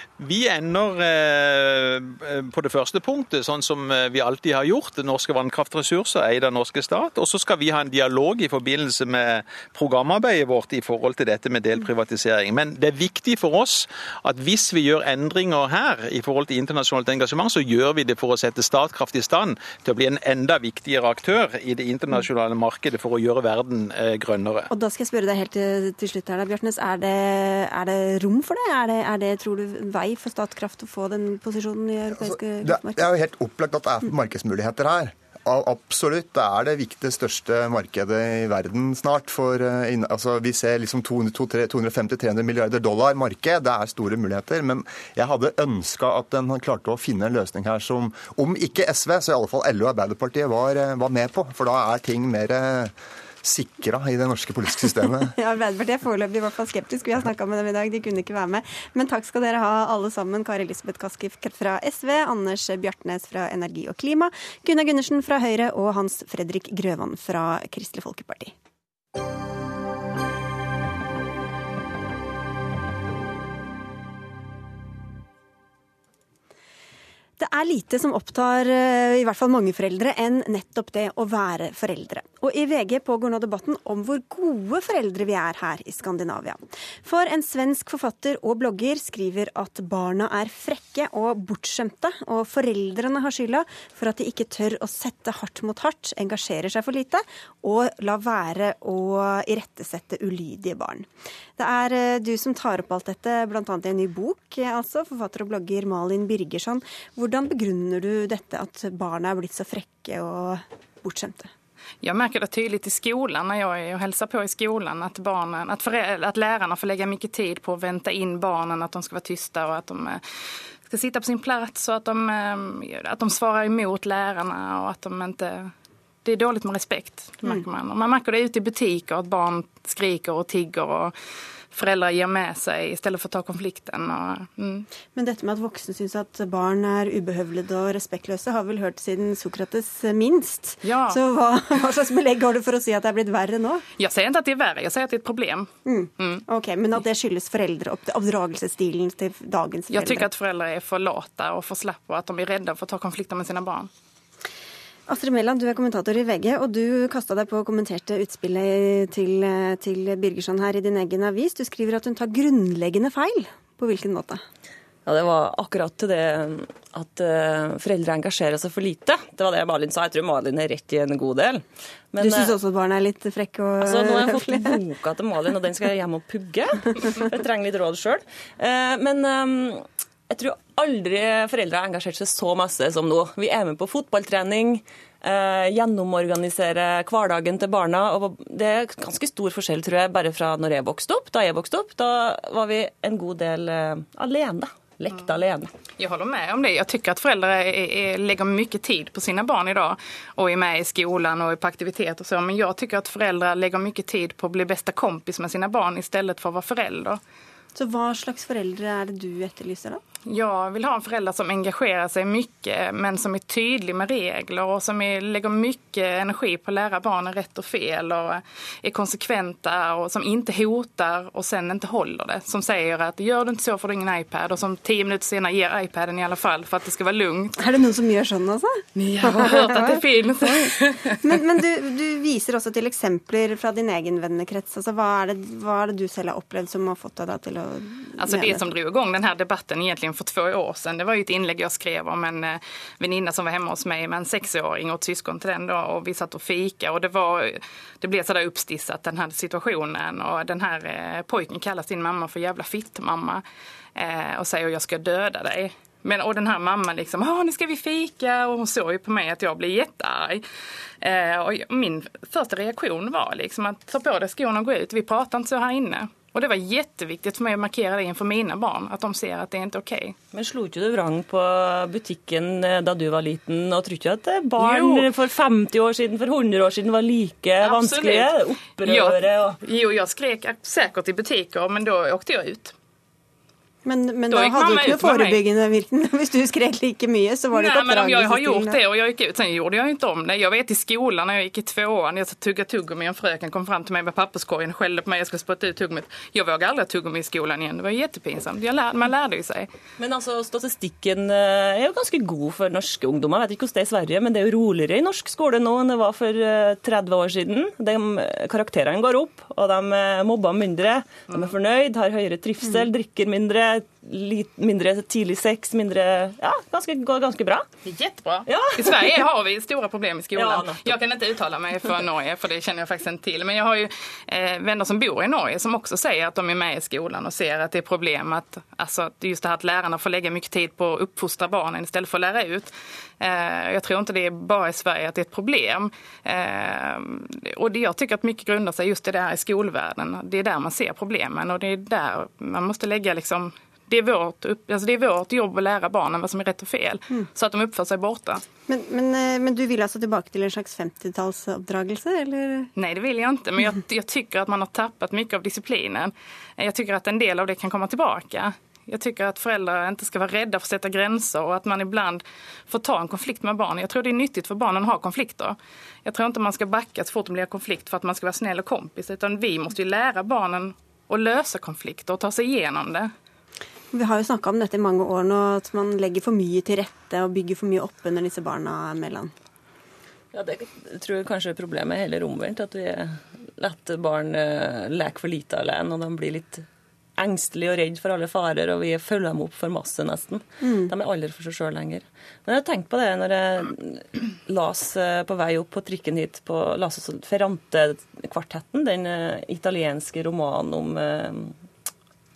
Vi ender eh, på det første punktet, sånn som eh, vi alltid har gjort. Norske vannkraftressurser eid av norske stat. Og så skal vi ha en dialog i forbindelse med programarbeidet vårt i forhold til dette med delprivatisering. Men det er viktig for oss at hvis vi gjør endringer her i forhold til internasjonalt engasjement, så gjør vi det for å sette Statkraft i stand til å bli en enda viktigere aktør i det internasjonale markedet for å gjøre verden eh, grønnere. Og da skal jeg spørre deg helt til, slutt her, da, Bjørtnes. Er det, er det rom for det? Er det, er det tror du, vei vei for Statkraft å få den posisjonen i europeiske altså, Det er jo helt opplagt at det er markedsmuligheter her. Absolutt. Det er det viktige, største markedet i verden snart. For, eh, altså, vi ser liksom 250-300 milliarder dollar marked. Det er store muligheter. Men jeg hadde ønska at en klarte å finne en løsning her som, om ikke SV, så i alle fall LO og Arbeiderpartiet var, eh, var med på. For da er ting mer sikra i det norske politiske systemet. [laughs] ja, Arbeiderpartiet er foreløpig i hvert fall skeptisk. Vi har snakka med dem i dag, de kunne ikke være med. Men takk skal dere ha alle sammen. Kari Elisabeth Kaski fra SV, Anders Bjartnes fra Energi og klima, Gunnar Gundersen fra Høyre og Hans Fredrik Grøvan fra Kristelig Folkeparti. Det er lite som opptar eh, i hvert fall mange foreldre enn nettopp det å være foreldre. Og i VG pågår nå debatten om hvor gode foreldre vi er her i Skandinavia. For en svensk forfatter og blogger skriver at barna er frekke og bortskjemte, og foreldrene har skylda for at de ikke tør å sette hardt mot hardt, engasjerer seg for lite og la være å irettesette ulydige barn. Det er eh, du som tar opp alt dette, bl.a. i en ny bok, altså, forfatter og blogger Malin Birgersson. Hvor hvordan begrunner du dette at barna er blitt så frekke og bortskjemte? Jeg merker det tydelig i skolen når jeg hilser på i skolen, at, barnen, at, at lærerne får legge mye tid på å vente inn barna, at de skal være tyste og at de eh, skal sitte på sin plass, og at de, eh, at de svarer imot lærerne. og at de ikke det er dårlig med respekt. Det merker man. Og man merker det ute i butikker, at barn skriker og tigger. og foreldre gir med seg i stedet for å ta konflikten. Og, mm. Men dette med at voksne syns at barn er ubehøvlede og respektløse, har vel hørt siden Sokrates minst. Ja. Så hva, hva, slags belegg har du for å si at det er blitt verre nå? Jeg sier ikke at det er verre, jeg sier at det er et problem. Mm. Mm. Ok, Men at det skyldes foreldre, oppdragelsesstilen til dagens foreldre? Jeg syns at foreldre er for late og for slappe, og at de er redde for å ta konflikter med sine barn. Astrid Mæland, du er kommentator i VG, og du kasta deg på og kommenterte utspillet til, til Birgersson her i din egen avis. Du skriver at hun tar grunnleggende feil. På hvilken måte? Ja, Det var akkurat til det at uh, foreldre engasjerer seg for lite. Det var det Malin sa. Jeg tror Malin er rett i en god del. Men, du syns også at barna er litt frekke og altså, Nå har jeg fått boka til Malin, og den skal jeg hjem og pugge. Jeg trenger litt råd sjøl. Uh, men um, jeg tror aldri foreldre har engasjert seg så masse som nå. Vi er med på fotballtrening, eh, gjennomorganisere hverdagen til barna. og Det er ganske stor forskjell, tror jeg, bare fra når jeg vokste opp. Da jeg vokste opp, da var vi en god del eh, alene. Lekte alene. Jeg holder med om det. Jeg syns at foreldre legger mye tid på sine barn i dag. Og er med i skolen og på aktivitet og så. Men jeg syns at foreldre legger mye tid på å bli beste kompis med sine barn i stedet for å være foreldre. Så hva slags foreldre er det du etterlyser, da? Jag vill ha en förälder som engagerar sig mycket men som är tydlig med regler och som är, lägger mycket energi på att lära barnen rätt och fel och är konsekventa och som inte hotar och sen inte håller det. Som säger att gör du inte så får du ingen iPad och som tio minuter senare ger iPaden i alla fall för att det ska vara lugnt. Är det någon som gör sånn alltså? Jag har hört att det finns. [laughs] men, men du, du, viser også til eksempler fra din egen vennekrets. Altså, hva, er det, hva er det du selv har opplevd som har fått deg til å Alltså det som drog igång den här debatten egentligen för två år sedan. Det var ju ett inlägg jag skrev om en eh, väninna som var hemma hos mig med en sexåring och ett syskon till den då och vi satt och fika och det var, det blev sådär uppstissat den här situationen och den här eh, pojken kallar sin mamma för jävla fittmamma eh, och säger jag ska döda dig. Men, och den här mamman liksom, ah, nu ska vi fika och hon såg ju på mig att jag blev jättearg. Eh, och min första reaktion var liksom att ta på dig skorna och gå ut, vi pratar inte så här inne. Och det var jätteviktigt för mig att markera det inför mina barn, att de ser att det är ikke okej. Okay. Men slo ikke du vrang på butikken eh, da du var liten, og tror ikke at eh, barn jo. for 50 år siden, for 100 år siden var like Absolutt. vanskelige? Opprøret og Jo, jeg skrek sikkert i butikker, men da åkte jeg ut. Men, men da, da hadde du ikke noe forebyggende virkning? [laughs] Hvis du skrek like mye, så var det ikke oppdragelsesstilen? Jag har gjort det och jag gick ut. Sen gjorde jag inte om det. Jag vet i skolan när jag gick i tvåan, jag tuggade tuggummi och en fröken kom fram till mig med papperskorgen och skällde på mig, jag skulle spotta ut tuggummit. Jag vågade aldrig tuggummi i skolan igen. Det var jättepinsamt. Lär, man lärde ju sig. Men altså, statistikken er jo ganske god for norske ungdommer. Jeg vet ikke hvordan det er i Sverige, men det er jo roligere i norsk skole nå enn det var for 30 år siden. De, karakterene går opp, og de mobber mindre. De er fornøyd, har høyere trivsel, drikker mindre that mindre tidlig sex, mindre Ja, ganske, går ganske bra. Jättebra. Ja. I Sverige har vi stora problem i skolan. [laughs] Ja, jag kan inte uttala mig för Norge, för det känner jag faktiskt inte till. Men jag har ju eh, vänner som bor i Norge som också säger att de är med i skolan och ser att det är problem att, alltså, just det här att lärarna får lägga mycket tid på att uppfostra barnen istället för att lära ut. Eh, jag tror inte det är bara i Sverige att det är ett problem. Eh, och det, jag tycker att mycket grundar sig just i det här i skolvärlden. Det är där man ser problemen och det är där man måste lägga liksom det är, vårt, alltså det är vårt jobb att lära barnen vad som är rätt och fel, mm. så att de uppför sig borta. Men, men, eh, men, du vil altså tilbake til en slags 50-tallsoppdragelse, Eller? Nei, det vil jeg ikke. Men jeg, jeg tycker at man har tappet mye av disiplinen. Jeg tycker at en del av det kan komme tilbake. Jeg tycker at foreldre ikke skal være redde for å sette grenser, og at man ibland får ta en konflikt med barn. Jeg tror det er nyttig for barnen å ha konflikter. Jeg tror ikke man skal bakke så fort det blir konflikt for at man skal være snill og kompis. Utan vi må lære barnen å løse konflikter og ta seg gjennom det. Vi har jo snakka om dette i mange år nå, at man legger for mye til rette og bygger for mye opp under disse barna mellom. Ja, det tror jeg kanskje problemet er heller omvendt. At vi lar barn uh, leke for lite alene, og de blir litt engstelige og redde for alle farer, og vi følger dem opp for masse, nesten. Mm. De er aldri for seg sjøl lenger. Men jeg har tenkt på det når jeg las uh, på vei opp på trikken hit på las Ferrante-kvartetten, den uh, italienske romanen om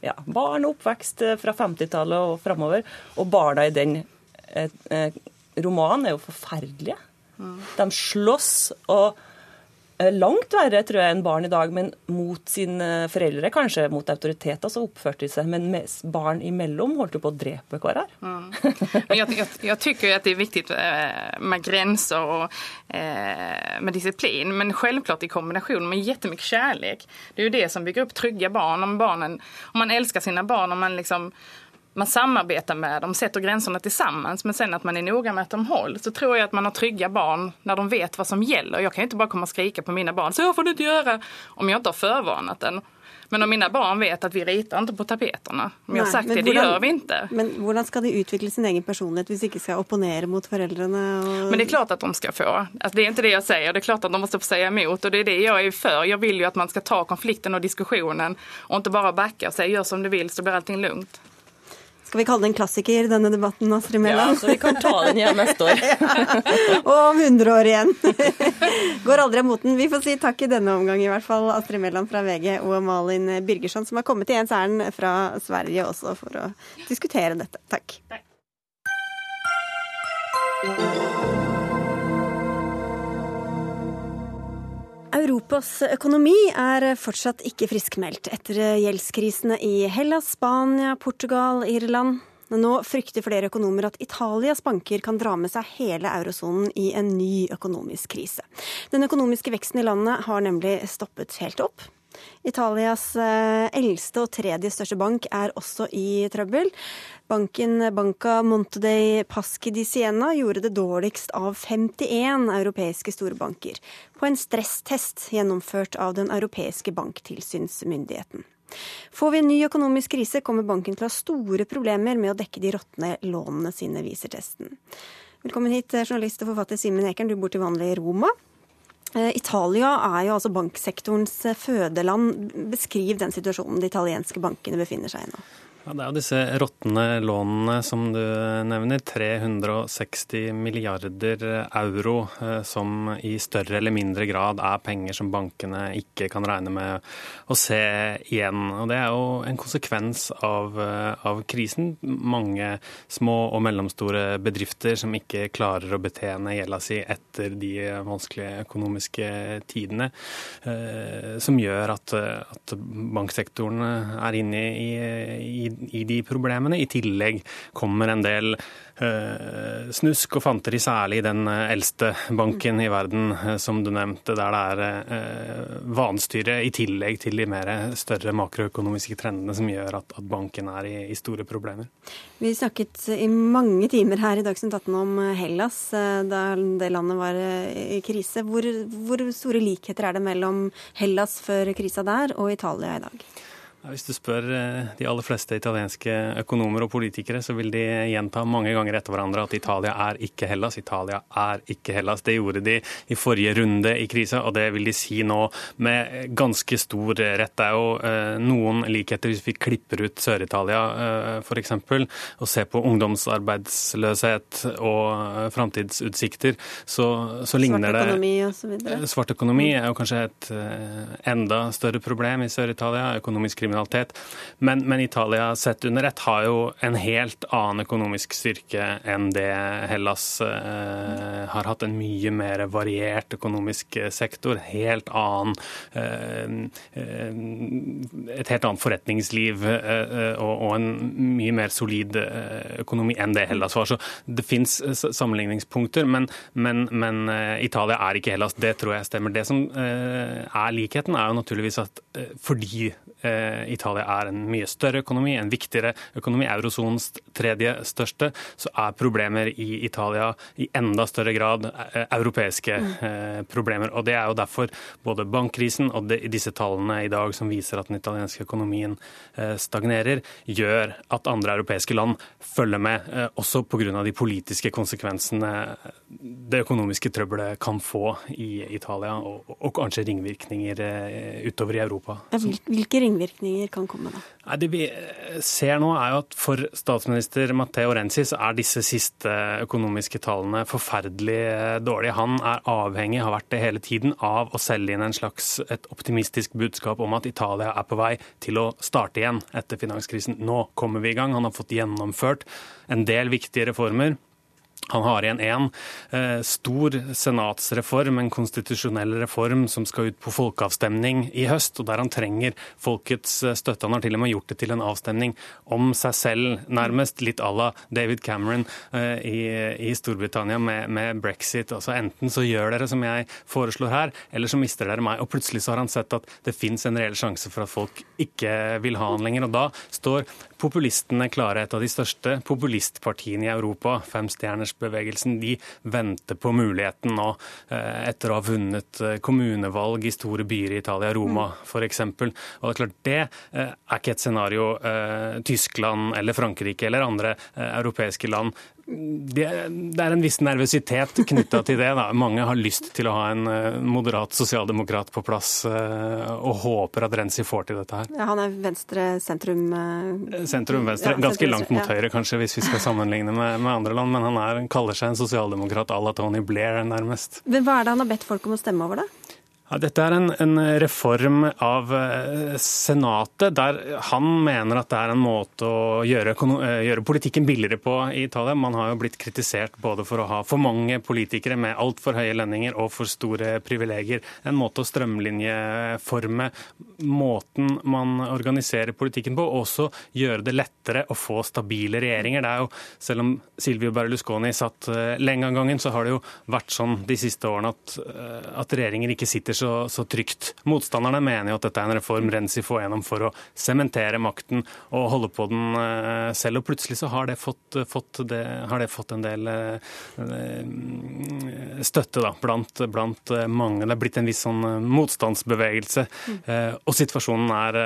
ja, barn og oppvekst eh, fra 50-tallet og framover. Og barna i den eh, eh, romanen er jo forferdelige. Mm. De slåss og langt verre, tror jeg, enn barn i dag, men mot sine foreldre, kanskje mot autoriteter, så oppførte de seg. Men barn imellom holdt jo på å drepe hverandre. Mm. Jeg, jeg, jeg tycker at det er viktig eh, med grenser og eh, med disiplin, men selvklart i kombinasjon med jättemycket kärlek. Det er jo det som bygger opp trygge barn. Om, barnen, om man elsker sine barn, om man liksom man samarbetar med dem, sätter gränserna tillsammans, men sen att man är noga med att de hålls, så tror jag att man har trygga barn när de vet vad som gäller. Jag kan inte bara komma och skrika på mina barn, så får du inte göra, om jag inte har förvarnat den. Men om mine barn vet at vi ritar ikke på tapetene. Vi har sagt det, det gjør vi ikke. Men hvordan skal de utvikle sin egen personlighet hvis de ikke skal opponere mot foreldrene? Og... Men det er klart at de skal få. Altså, det er ikke det jeg sier. Det er klart at de må få si imot. Og det er det jeg er for. Jeg vil jo at man skal ta konflikten og diskusjonen, og ikke bare backe og si gjør som du vil, så blir allting lugnt. Skal vi kalle det en klassiker, denne debatten, Astrid Mæland? Ja, så vi kan ta den igjen neste år. [laughs] Og om 100 år igjen. [laughs] Går aldri av moten. Vi får si takk i denne omgang, i hvert fall. Astrid Mæland fra VG og Malin Birgersson, som har kommet i ens ærend fra Sverige også for å diskutere dette. Takk. takk. Europas økonomi er fortsatt ikke friskmeldt etter gjeldskrisene i Hellas, Spania, Portugal, Irland. Nå frykter flere økonomer at Italias banker kan dra med seg hele eurosonen i en ny økonomisk krise. Den økonomiske veksten i landet har nemlig stoppet helt opp. Italias eh, eldste og tredje største bank er også i trøbbel. Banken Banca Montedei Paschi di Siena gjorde det dårligst av 51 europeiske storbanker på en stresstest gjennomført av den europeiske banktilsynsmyndigheten. Får vi en ny økonomisk krise, kommer banken til å ha store problemer med å dekke de råtne lånene sine, viser testen. Velkommen hit, journalist og forfatter Simen Ekern, du bor til vanlig i Roma. Eh, Italia er jo altså banksektorens fødeland. Beskriv den situasjonen de italienske bankene befinner seg i nå. Ja, Det er jo disse råtne lånene som du nevner. 360 milliarder euro eh, som i større eller mindre grad er penger som bankene ikke kan regne med å se igjen. Og Det er jo en konsekvens av, eh, av krisen. Mange små og mellomstore bedrifter som ikke klarer å betjene gjelda si etter de vanskelige økonomiske tidene. Eh, som gjør at, at banksektoren er inne i, i i de problemene. I tillegg kommer en del uh, snusk og fanteri, særlig i den eh, eldste banken i verden, uh, som du nevnte, der det er vanstyre i tillegg til de mer større makroøkonomiske trendene som gjør at, at banken er i, i, store problemer. Vi snakket i mange timer her i Dagsnytt 18 om Hellas, da det landet var i krise. Hvor, hvor store likheter er det mellom Hellas før krisa der og Italia i dag? Hvis du spør eh, de aller fleste italienske økonomer og politikere, så vil de gjenta mange ganger etter hverandre at Italia er ikke Hellas. Italia er ikke Hellas. Det gjorde de i forrige runde i krisa, og det vil de si nå med ganske stor rett. Det er jo eh, noen likheter hvis vi klipper ut Sør-Italia eh, f.eks. og ser på ungdomsarbeidsløshet og framtidsutsikter, så, så ligner det Svart økonomi osv. Svart økonomi er jo kanskje et enda større problem i Sør-Italia. økonomisk kriminalitet kriminalitet. Men, men, Italia sett under ett har jo en helt annen økonomisk styrke enn det Hellas eh, har hatt. En mye mer variert økonomisk eh, sektor. Helt annen eh, eh, Et helt annet forretningsliv eh, og, og, en mye mer solid økonomi enn det Hellas var. Så det fins sammenligningspunkter, men, men, men, Italia er ikke Hellas. Det tror jeg stemmer. Det som er likheten, er jo naturligvis at fordi Italia er en mye større økonomi, en viktigere økonomi, eurosonens tredje største, så er problemer i Italia i enda større grad eh, europeiske eh, problemer. Og Det er jo derfor både bankkrisen og disse tallene i dag som viser at den italienske økonomien eh, stagnerer, gjør at andre europeiske land følger med, også pga. de politiske konsekvensene det økonomiske trøbbelet kan få i Italia, og, og kanskje ringvirkninger utover i Europa. Hvilke ringvirkninger kan komme da? Det vi ser nå er jo at For statsminister Matteo Renzi så er disse siste økonomiske tallene forferdelig dårlige. Han er avhengig, har vært det hele tiden, av å selge inn en slags et optimistisk budskap om at Italia er på vei til å starte igjen etter finanskrisen. Nå kommer vi i gang. Han har fått gjennomført en del viktige reformer. Han har igjen én eh, stor senatsreform, en konstitusjonell reform som skal ut på folkeavstemning i høst, og der han trenger folkets eh, støtte. Han har til og med gjort det til en avstemning om seg selv, nærmest litt à la David Cameron eh, i, Storbritannia med, med, brexit. Altså Enten så gjør dere som jeg foreslår her, eller så mister dere meg. Og plutselig så har han sett at det fins en reell sjanse for at folk ikke vil ha han lenger. Og da står populistene klare, et av de største populistpartiene i Europa, femstjernersbevegelsen, de venter på muligheten nå, eh, etter å ha vunnet eh, kommunevalg i store byer i Italia, Roma mm. f.eks. Og det er klart, det eh, er ikke et scenario Tyskland eller Frankrike eller andre europeiske land det, det, er en viss nervøsitet knytta til det. Da. Mange har lyst til å ha en uh, moderat sosialdemokrat på plass, uh, og håper at Renzi får til dette her. Ja, han er venstre-sentrum? Uh, Sentrum-venstre. Ja, Ganske langt mot ja. høyre, kanskje, hvis vi skal sammenligne med, med andre land. Men han er, kaller seg en sosialdemokrat à la Tony Blair, nærmest. Men hva er det han har bedt folk om å stemme over, da? Ja, dette er en, en, reform av eh, Senatet, der han mener at det er en måte å gjøre, eh, gjøre, politikken billigere på i Italia. Man har jo blitt kritisert både for å ha for mange politikere med altfor høye lønninger og for store privilegier. En måte å strømlinjeforme måten man organiserer politikken på, og også gjøre det lettere å få stabile regjeringer. Det er jo, Selv om Silvio Berlusconi satt eh, lenge av gangen, så har det jo vært sånn de siste årene at, at regjeringer ikke sitter så, så, trygt. Motstanderne mener jo at dette er en reform Renzi får gjennom for å sementere makten og holde på den eh, selv. Og plutselig så har det fått, fått, det, har det fått en del eh, støtte da, blant, blant, mange. Det er blitt en viss sånn motstandsbevegelse. Mm. Og situasjonen er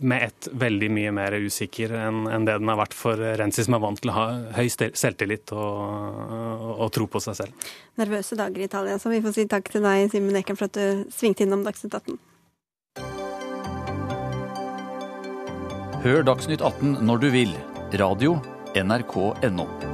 med ett veldig mye mer usikker enn, en det den har vært for Renzi, som er vant til å ha høy selvtillit og, og, og, tro på seg selv. Nervøse dager i Italia, så vi får si takk til deg, Simen Eken, for at du svingte innom Dagsnytt 18. Hør Dagsnytt 18 når du vil. Radio NRK.no.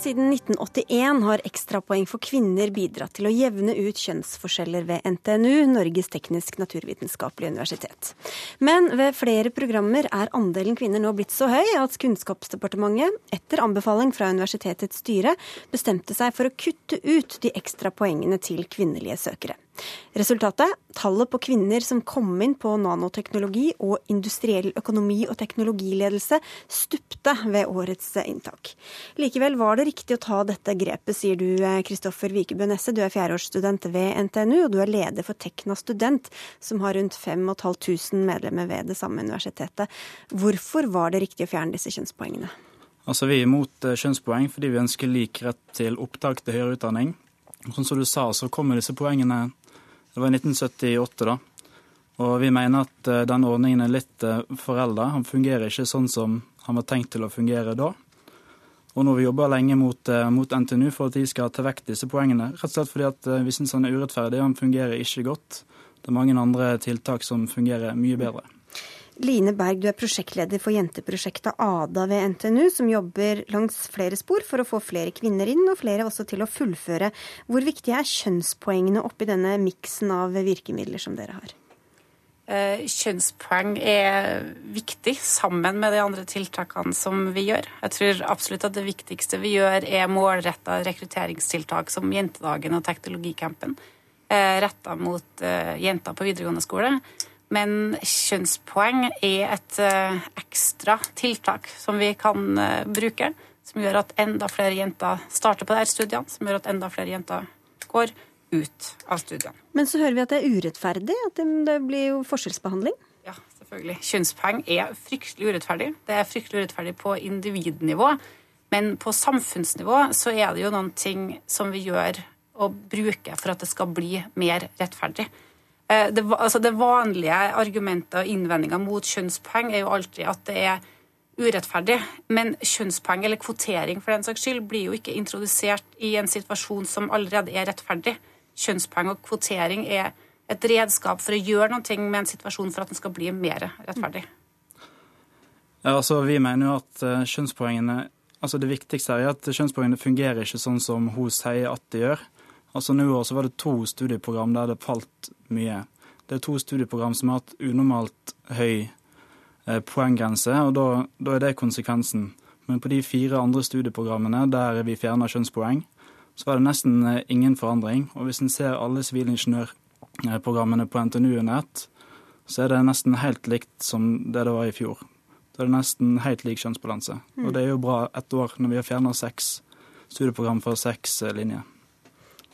Siden 1981 har ekstrapoeng for kvinner bidratt til å jevne ut kjønnsforskjeller ved NTNU, Norges teknisk-naturvitenskapelige universitet. Men ved flere programmer er andelen kvinner nå blitt så høy at Kunnskapsdepartementet, etter anbefaling fra universitetets styre, bestemte seg for å kutte ut de ekstra poengene til kvinnelige søkere. Resultatet? Tallet på kvinner som kom inn på nanoteknologi og industriell økonomi og teknologiledelse stupte ved årets inntak. Likevel var det riktig å ta dette grepet, sier du Kristoffer Vikebø Nesse. Du er fjerdeårsstudent ved NTNU, og du er leder for Tekna Student, som har rundt 5500 medlemmer ved det samme universitetet. Hvorfor var det riktig å fjerne disse kjønnspoengene? Altså, Vi er imot eh, kjønnspoeng fordi vi ønsker lik rett til opptak til høyere utdanning. Sånn som du sa, så kommer disse poengene det var i 1978, da. Og vi mener at denne den ordningen er litt eh, forelda. Han fungerer ikke sånn som han var tenkt til å fungere da. Og nå har vi jobba lenge mot, eh, mot, NTNU for at de skal ta vekk disse poengene. Rett og slett fordi vi syns han er urettferdig, han fungerer ikke godt. Det er mange andre tiltak som fungerer mye bedre. Line Berg, du er prosjektleder for jenteprosjektet ADA ved NTNU, som jobber langs flere spor for å få flere kvinner inn, og flere også til å fullføre. Hvor viktige er kjønnspoengene oppi denne miksen av virkemidler som dere har? Eh, kjønnspoeng er viktig sammen med de andre tiltakene som vi gjør. Jeg tror absolutt at det viktigste vi gjør, er målretta rekrutteringstiltak som Jentedagen og Teknologicampen, eh, retta mot eh, jenter på videregående skole. Men kjønnspoeng er et uh, ekstra tiltak som vi kan uh, bruke. Som gjør at enda flere jenter starter på disse studiene, som gjør at enda flere jenter går ut av studiene. Men så hører vi at det er urettferdig, at det blir jo forskjellsbehandling? Ja, selvfølgelig. Kjønnspoeng er fryktelig urettferdig. Det er fryktelig urettferdig på individnivå. Men på samfunnsnivå så er det jo noen ting som vi gjør og bruker for at det skal bli mer rettferdig. Eh, det, altså det vanlige argumentet og innvendinga mot kjønnspoeng er jo alltid at det er urettferdig. Men kjønnspoeng, eller kvotering for den saks skyld, blir jo ikke introdusert i en situasjon som allerede er rettferdig. Kjønnspoeng og kvotering er et redskap for å gjøre noe med en situasjon for at den skal bli mer rettferdig. Ja, altså, vi mener jo at uh, kjønnspoengene altså Det viktigste er at kjønnspoengene fungerer ikke sånn som hun sier at de gjør. Altså Nå år så var det to studieprogram der det falt mye. Det er to studieprogram som har hatt unormalt høy poenggrense, og da, da er det konsekvensen. Men på de fire andre studieprogrammene der vi fjerner kjønnspoeng, så var det nesten ingen forandring. Og hvis en ser alle sivilingeniørprogrammene på NTNU under ett, så er det nesten helt likt som det det var i fjor. Da er det nesten helt lik kjønnsbalanse. Mm. Og det er jo bra ett år når vi har fjerna seks studieprogram fra seks linjer.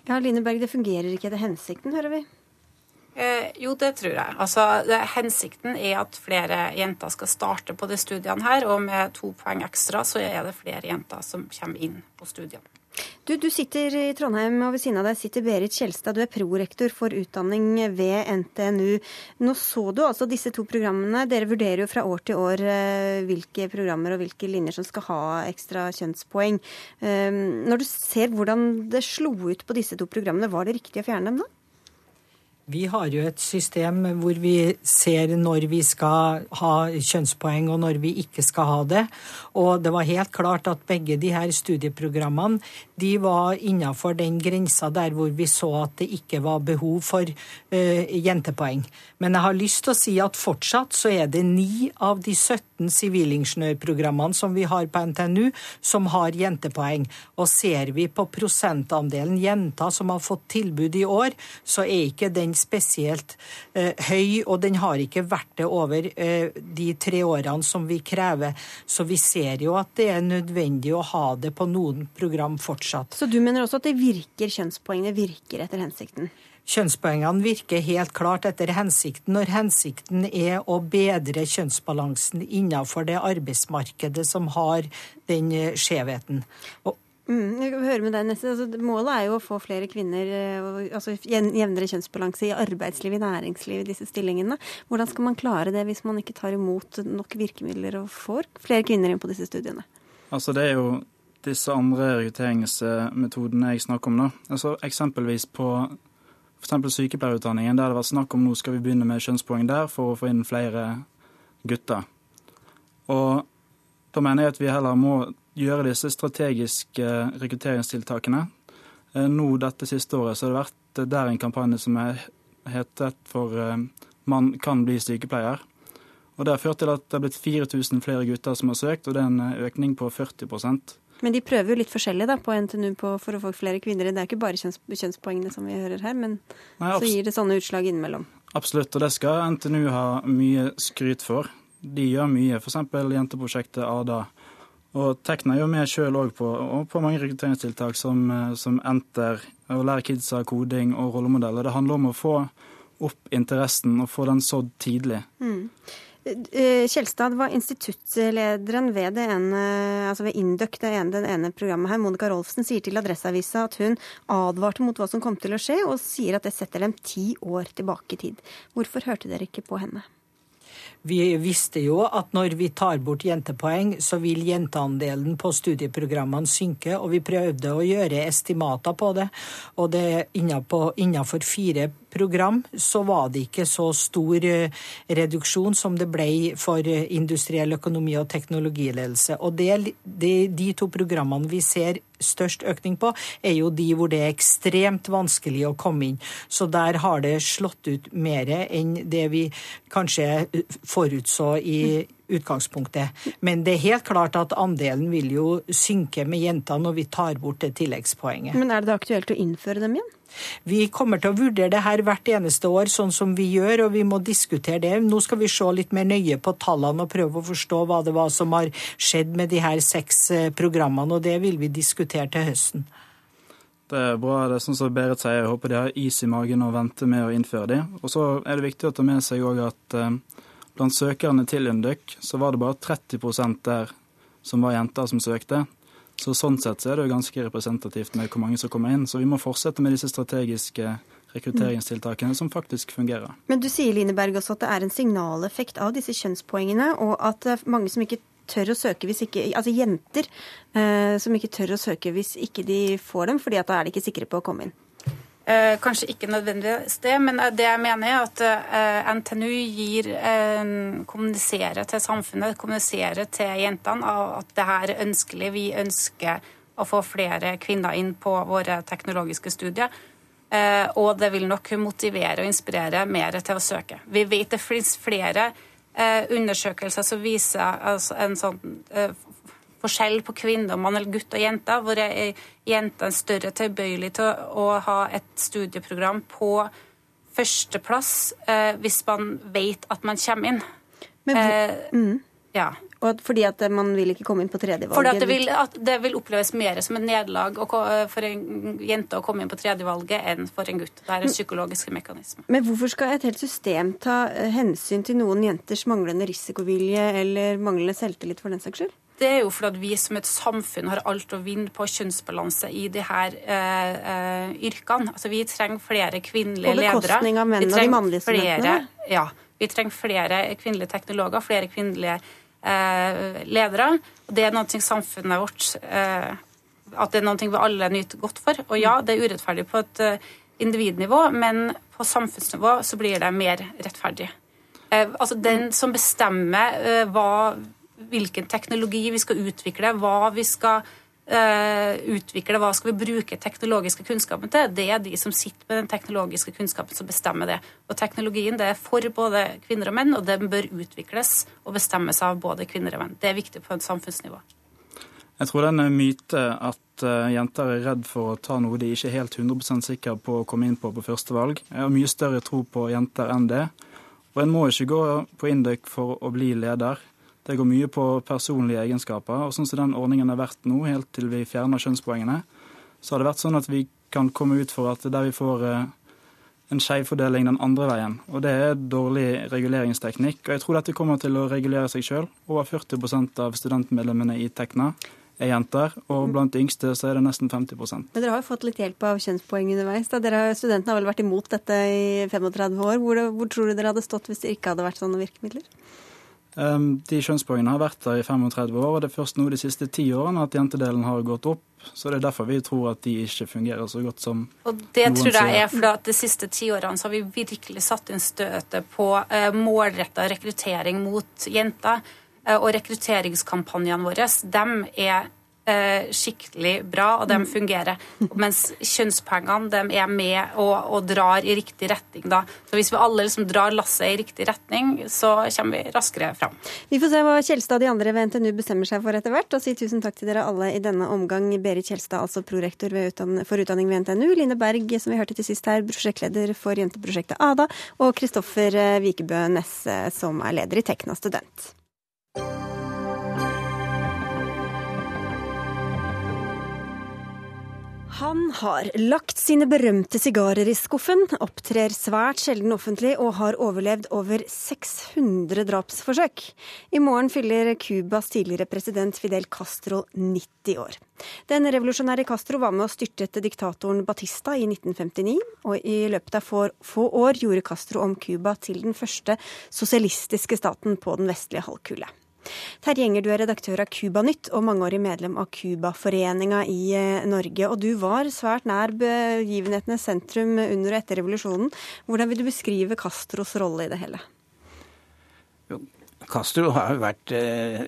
Ja, Line Berg, det fungerer ikke etter hensikten, hører vi? Eh, jo, det tror jeg. Altså, det, hensikten er at flere jenter skal starte på de studiene her, og med to poeng ekstra så er det flere jenter som kommer inn på studiene. Du, du, sitter i Trondheim, og ved siden av deg sitter Berit Kjelstad. Du er prorektor for utdanning ved NTNU. Nå så du altså disse to programmene. Dere vurderer jo fra år til år eh, hvilke programmer og hvilke linjer som skal ha ekstra kjønnspoeng. Eh, når du ser hvordan det slo ut på disse to programmene, var det riktig å fjerne dem da? Vi har jo et system hvor vi ser når vi skal ha kjønnspoeng og når vi ikke skal ha det. Og det var helt klart at begge de her studieprogrammene de var innafor den grensa der hvor vi så at det ikke var behov for uh, jentepoeng. Men jeg har lyst til å si at fortsatt så er det ni av de 17 sivilingeniørprogrammene som vi har på NTNU, som har jentepoeng. Og ser vi på prosentandelen jenter som har fått tilbud i år, så er ikke den spesielt eh, høy, og den har ikke vært det over eh, de tre årene som vi krever. Så vi ser jo at det er nødvendig å ha det på noen program fortsatt. Så du mener også at det virker, kjønnspoengene virker etter hensikten? Kjønnspoengene virker helt klart etter hensikten når hensikten er å bedre kjønnsbalansen innenfor det arbeidsmarkedet som har den eh, skjevheten. Og Mm, jeg hører med deg neste. Altså, målet er jo å få flere kvinner, eh, altså jevnere kjønnsbalanse i arbeidsliv, i næringsliv, i disse stillingene. Hvordan skal man klare det hvis man ikke tar imot nok virkemidler og får flere kvinner inn på disse studiene? Altså Det er jo disse andre rekrutteringsmetodene jeg snakker om nå. Altså Eksempelvis på f.eks. sykepleierutdanningen, der det var snakk om nå skal vi begynne med kjønnspoeng der for å få inn flere gutter. Og da mener jeg at vi heller må gjøre disse strategiske rekrutteringstiltakene. Eh, nå dette siste året så har det vært eh, der en kampanje som er hetet for eh, 'Man kan bli sykepleier'. Og Det har ført til at det har blitt 4000 flere gutter som har søkt, og det er en økning på 40% Men de prøver jo litt forskjellig da, på NTNU på, for å få flere kvinner. Det er ikke bare kjønns, kjønnspoengene som vi hører her, men Nei, så gir det sånne utslag innimellom. Absolutt, og det skal NTNU ha mye skryt for. De gjør mye, f.eks. jenteprosjektet ADA og Tekna gjør med sjøl òg på, på, mange rekrutteringstiltak som, eh, som Enter, å lære kidsa koding og rollemodeller. Det handler om å få opp interessen og få den sådd tidlig. Mm. Eh, Kjelstad var instituttlederen ved, det ene, altså ved Induc, det ene, den ene programmet her. Monica Rolfsen sier til Adresseavisa at hun advarte mot hva som kom til å skje, og sier at det setter dem ti år tilbake i tid. Hvorfor hørte dere ikke på henne? Vi visste jo at når vi tar bort jentepoeng, så vil jenteandelen på studieprogrammene synke, og vi prøvde å gjøre estimater på det. Og det er innenfor fire program så var det ikke så stor eh, reduksjon som det ble for eh, industriell økonomi og teknologiledelse. Og det, det, de to programmene vi ser størst økning på, er jo de hvor det er ekstremt vanskelig å komme inn. Så der har det slått ut mer enn det vi kanskje forutså i utgangspunktet. Men det er helt klart at andelen vil jo synke med jenter når vi tar bort det tilleggspoenget. Men er det aktuelt å innføre dem igjen? Vi kommer til å vurdere det her hvert eneste år, sånn som vi gjør, og vi må diskutere det. Nå skal vi se litt mer nøye på tallene og prøve å forstå hva det var som har skjedd med de her seks eh, programmene, og det vil vi diskutere til høsten. Det er bra. det er sånn som Berit sier. Jeg håper de har is i magen og venter med å innføre de. Og så er det viktig å ta med seg òg at eh, blant søkerne til Induc så var det bare 30% der som var jenter som søkte. Så Sånn sett så er det jo ganske representativt med hvor mange som kommer inn. Så vi må fortsette med disse strategiske rekrutteringstiltakene som faktisk fungerer. Men du sier Lineberg, også at det er en signaleffekt av disse kjønnspoengene, og at mange som ikke tør å søke hvis ikke Altså jenter eh, som ikke tør å søke hvis ikke de får dem, fordi at da er de ikke sikre på å komme inn. Eh, kanskje ikke nødvendigvis det, men eh, det jeg mener er at eh, NTNU gir, kommuniserer til samfunnet, kommuniserer til jentene at det her er ønskelig. Vi ønsker å få flere kvinner inn på våre teknologiske studier. Og det vil nok motivere og inspirere mer til å søke. Vi vet det finnes flere undersøkelser som viser altså, en sånn forskjell på kvinner, mann eller gutt og jenter, hvor jenter er større tilbøyelig til å, ha et studieprogram på førsteplass eh, hvis man vet at man kommer inn. Men, eh, mm. ja. Og fordi at man vil ikke komme inn på tredjevalget? Fordi at det vil, at det vil oppleves mer som et nederlag for en jente å komme inn på tredjevalget enn for en gutt. Det er en psykologisk mekanisme. Men hvorfor skal et helt system ta eh, hensyn til noen jenters manglende risikovilje eller manglende selvtillit for den saks skyld? Det er jo fordi vi som et samfunn har alt å vinne på kjønnsbalanse i de her eh, eh, yrkene. Altså, vi trenger flere kvinnelige ledere. På bekostning av menn og de mannlige studentene? Ja. Vi trenger flere kvinnelige teknologer, flere kvinnelige eh, ledere. Og det er noe samfunnet vårt eh, At det er noe vi alle nyter godt for. Og ja, det er urettferdig på et uh, individnivå, men på samfunnsnivå så blir det mer rettferdig. Eh, altså Den som bestemmer hva hvilken teknologi vi skal utvikle, hva vi skal uh, utvikle, hva skal vi bruke teknologiske kunnskapen til, det er de som sitter med den teknologiske kunnskapen som bestemmer det. Og teknologien det er for både kvinner og menn, og den bør utvikles og bestemmes av både kvinner og menn. Det er viktig på et samfunnsnivå. Jeg tror den myte at uh, jenter er redd for å ta noe de ikke er helt 100% sikre på å komme inn på på første valg. Jeg har mye større tro på jenter enn det. Og en må ikke gå på Induc for å bli leder. Det går mye på personlige egenskaper. og Sånn som den ordningen har vært nå, helt til vi fjerner kjønnspoengene, så har det vært sånn at vi kan komme ut for at der vi får eh, en skjevfordeling den andre veien. Og det er dårlig reguleringsteknikk. Og jeg tror dette kommer til å regulere seg sjøl. Over 40% av studentmedlemmene i Tekna er jenter, og blant de yngste så er det nesten 50% Men Dere har jo fått litt hjelp av kjønnspoeng underveis. Da. Dere, studentene har vel vært imot dette i 35 år. Hvor, hvor tror du dere hadde stått hvis det ikke hadde vært sånne virkemidler? Ehm, de kjønnspoengene har vært der i 35 år, og det er først nå de siste ti årene at jentedelen har gått opp. Så det er derfor vi tror at de ikke fungerer så godt som Og Det tror jeg er fordi at de siste ti årene så har vi virkelig satt inn støtet på eh, målretta rekruttering mot jenter. Eh, og rekrutteringskampanjene våre de er skikkelig bra, og de mm. fungerer. Mens kjønnspengene de er med og, og, drar i riktig retning. Da. Så Hvis vi alle liksom drar lasset i riktig retning, så kommer vi raskere fram. Vi får se hva Kjelstad og de andre ved NTNU bestemmer seg for etter hvert. Og si tusen takk til dere alle i denne omgang. Berit Kjelstad, altså prorektor for utdanning ved NTNU. Line Berg, som vi hørte til sist her, prosjektleder for jenteprosjektet ADA. Og Kristoffer Vikebø Nesse, som er leder i Tekna Student. Han har lagt sine berømte sigarer i skuffen, opptrer svært sjelden offentlig og har overlevd over 600 drapsforsøk. I morgen fyller Cubas tidligere president Fidel Castro 90 år. Den revolusjonære Castro var med og styrtet diktatoren Batista i 1959, og i løpet av få år gjorde Castro om Cuba til den første sosialistiske staten på den vestlige halvkule. Terje Enger, du er redaktør av Cubanytt og mangeårig medlem av Cubaforeninga i eh, Norge. Og du var svært nær begivenhetenes sentrum under og etter revolusjonen. Hvordan vil du beskrive Castros rolle i det hele? Castro har jo vært eh,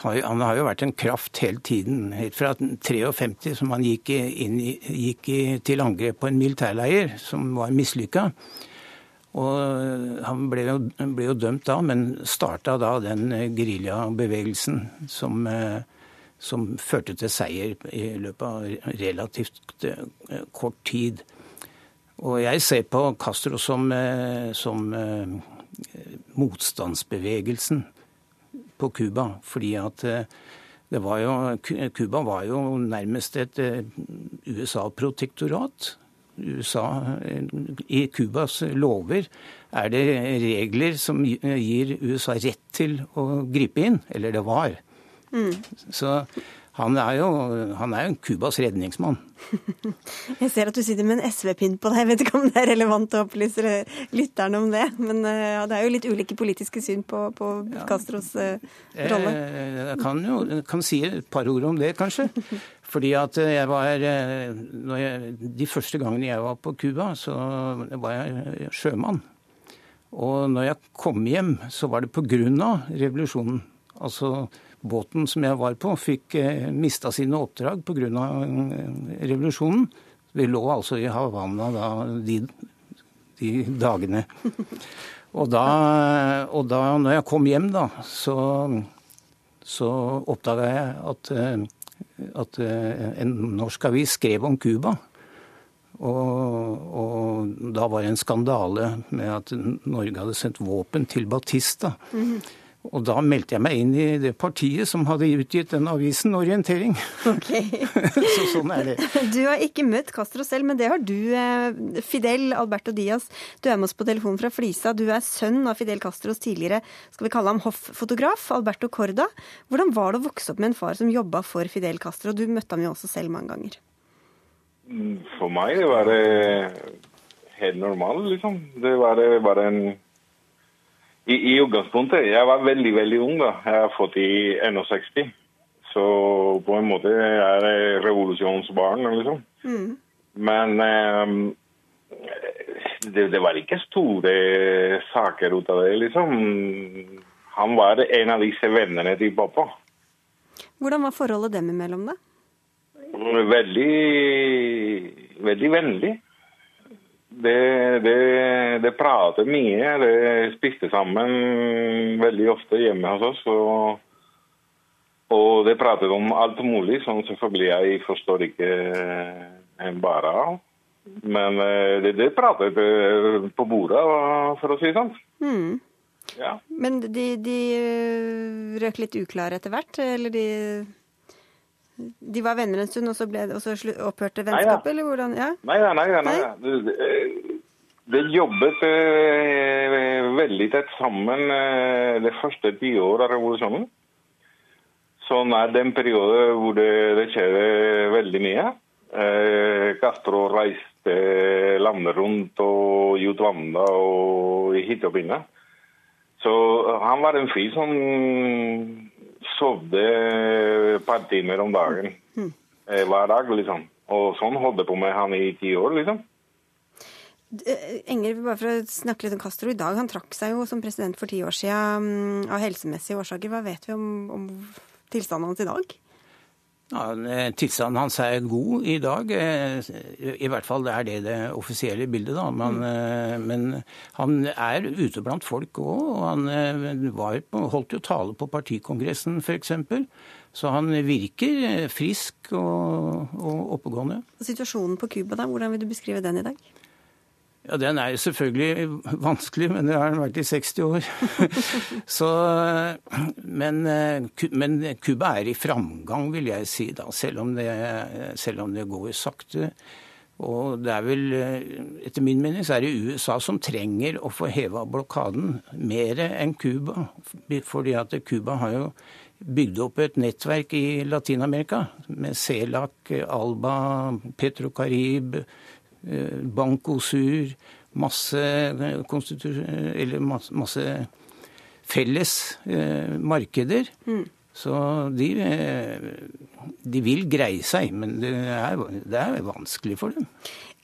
han har jo vært en kraft hele tiden. Helt fra 1953, som han gikk, inn, gikk til angrep på en militærleir som var mislykka. Og han ble jo, ble jo, dømt da, men starta da den eh, geriljabevegelsen som, eh, som førte til seier i løpet av relativt eh, kort tid. Og jeg ser på Castro som, som motstandsbevegelsen på Cuba, fordi at det var jo, Cuba var jo nærmest et USA-protektorat. USA, I Cubas lover er det regler som gir USA rett til å gripe inn. Eller det var. Mm. Så han er jo han er jo Cubas redningsmann. [laughs] Jeg ser at du sitter med en SV-pinn på deg. Jeg vet ikke om det er relevant å opplyse lytterne om det. Men eh, ja, det er jo litt ulike politiske syn på, på ja. Castros uh, rolle. Jeg kan jo kan si et par ord om det, kanskje. [laughs] Fordi at jeg var jeg, De første gangene jeg var på Cuba, så var jeg sjømann. Og når jeg kom hjem, så var det pga. revolusjonen. Altså båten som jeg var på, fikk eh, mista sine oppdrag pga. Eh, revolusjonen. Vi lå altså i Havanna da, de, de dagene. Og da, og da når jeg kom hjem, da, så, så oppdaga jeg at, eh, at eh, en norsk avis skrev om Cuba. Og, og, da var det en skandale med at Norge hadde sendt våpen til Batista. Mm. Og da meldte jeg meg inn i det partiet som hadde utgitt den avisen, Orientering. Okay. [laughs] så sånn er det. Du har ikke møtt Castro selv, men det har du. Eh, Fidel Alberto Diaz, du er med oss på telefon fra Flisa. Du er sønn av Fidel Castros tidligere skal vi kalle ham hofffotograf, Alberto Corda. Hvordan var det å vokse opp med en far som jobba for Fidel Castro? Du møtte ham jo også selv mange ganger. For meg var det helt normalt, liksom. Det var bare en i, I utgangspunktet Jeg var veldig, veldig ung da. Jeg er født i 61. Så på en måte er jeg revolusjonsbarn, liksom. Mm. Men um, det, det, var ikke store saker ut av det, liksom. Han var en av disse vennene til pappa. Hvordan var forholdet dem imellom, da? Veldig, veldig vennlig. Det, det, det prater mye. Det spiste sammen veldig ofte hjemme hos oss. Og, og det pratet om alt mulig, som selvfølgelig jeg forstår ikke en bare av. Men eh, det, det pratet eh, på bordet, for å si det sånn. Mm. Ja. Men de, de eh, røk litt uklare etter hvert? Eller de de var venner en stund, og så, ble, og så opphørte vennskapet, eller hvordan? Ja? Nei da, nei da. Nei, nei. Det, jobbet eh, veldig tett sammen eh, det første tiåret av revolusjonen. Sånn er det en periode hvor det, det skjedde veldig mye. Eh, Castro reiste landet rundt og gjorde vanda og hit og pinne. Så han var en fyr som sovde et par timer om dagen mm. hver dag, liksom. Og sånn holdt jeg på med han i ti år, liksom. Eh, Enger, bare for å snakke litt om Castro i dag. Han trakk seg jo som president for ti år siden mm, av helsemessige årsaker. Hva vet vi om, om tilstanden hans i dag? Ja, Tilstanden hans er god i dag. Eh, I hvert fall er det det offisielle bildet. da. Men, mm. men han er ute blant folk òg. Og han var, holdt jo tale på partikongressen f.eks. Så han virker frisk og, og oppegående. Situasjonen på Cuba, da, hvordan vil du beskrive den i dag? Ja, Den er jo selvfølgelig vanskelig, men det har den vært i 60 år. [laughs] Så, men, men Cuba er i framgang, vil jeg si, da, selv om det, selv om det går sakte. Og det er vel, etter min mening, så er det USA som trenger å få heva blokaden mer enn Cuba. Fordi at Cuba har jo bygd opp et nettverk i Latin-Amerika med CELAC, Alba, Petrocarib, Eh, Banco Sur, masse, eller masse, masse felles eh, markeder. Mm. Så de, eh, de, vil greie seg, men det er, det er vanskelig for dem.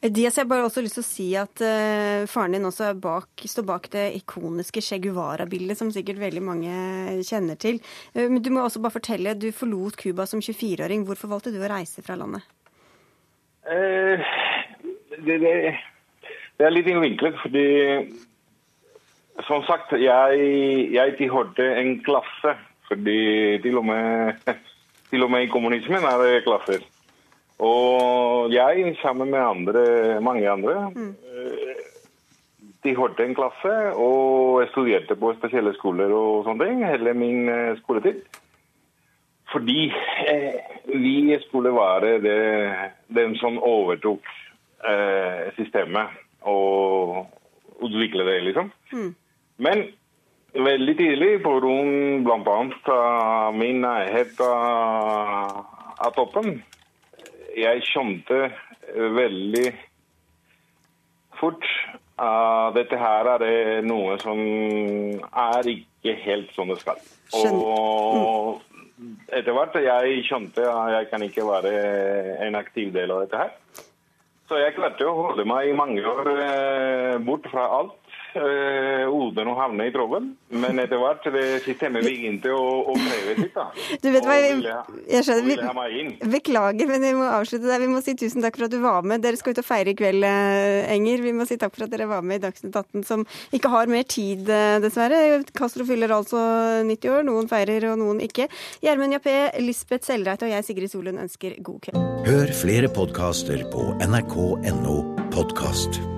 Dias, jeg bare også lyst til å si at uh, faren din også bak, står bak det ikoniske Che Guevara-bildet, som sikkert veldig mange kjenner til. Uh, men du må også bare fortelle, du forlot Cuba som 24-åring. Hvorfor valgte du å reise fra landet? Uh, det, det, det, er litt innvinklet, fordi som sagt, jeg, jeg tilhørte en klasse. Fordi til og, med, [laughs] til og med i kommunismen er det klasser. Og jeg, sammen med andre, mange andre, mm. tilhørte en klasse og jeg studerte på spesielle skoler og sånne ting hele min eh, skoletid. Fordi eh, vi skulle være det, den som overtok eh, systemet og utvikle det, liksom. Mm. Men veldig tidlig, pga. bl.a. min nærhet av, toppen, jeg skjønte veldig fort at dette her er det noe som er ikke helt som det skal. Og etter hvert jeg skjønte at jeg kan ikke være en aktiv del av dette her. Så jeg klarte å holde meg i mange år eh, bort fra alt. Eh, uten å havne i trøbbel. Men etter hvert det systemet inn å, å prøve sitt. da. Du vet hva, jeg, jeg skjønner, og vi, beklager, men vi må avslutte der. Vi må si tusen takk for at du var med. Dere skal ut og feire i kveld, eh, Enger. Vi må si takk for at dere var med i Dagsnytt 18, som ikke har mer tid, eh, dessverre. Castro fyller altså 90 år. Noen feirer, og noen ikke. Gjermund Jappé, Lisbeth Selreit og jeg, Sigrid Solund, ønsker god kveld. Hør flere podkaster på nrk.no podkast.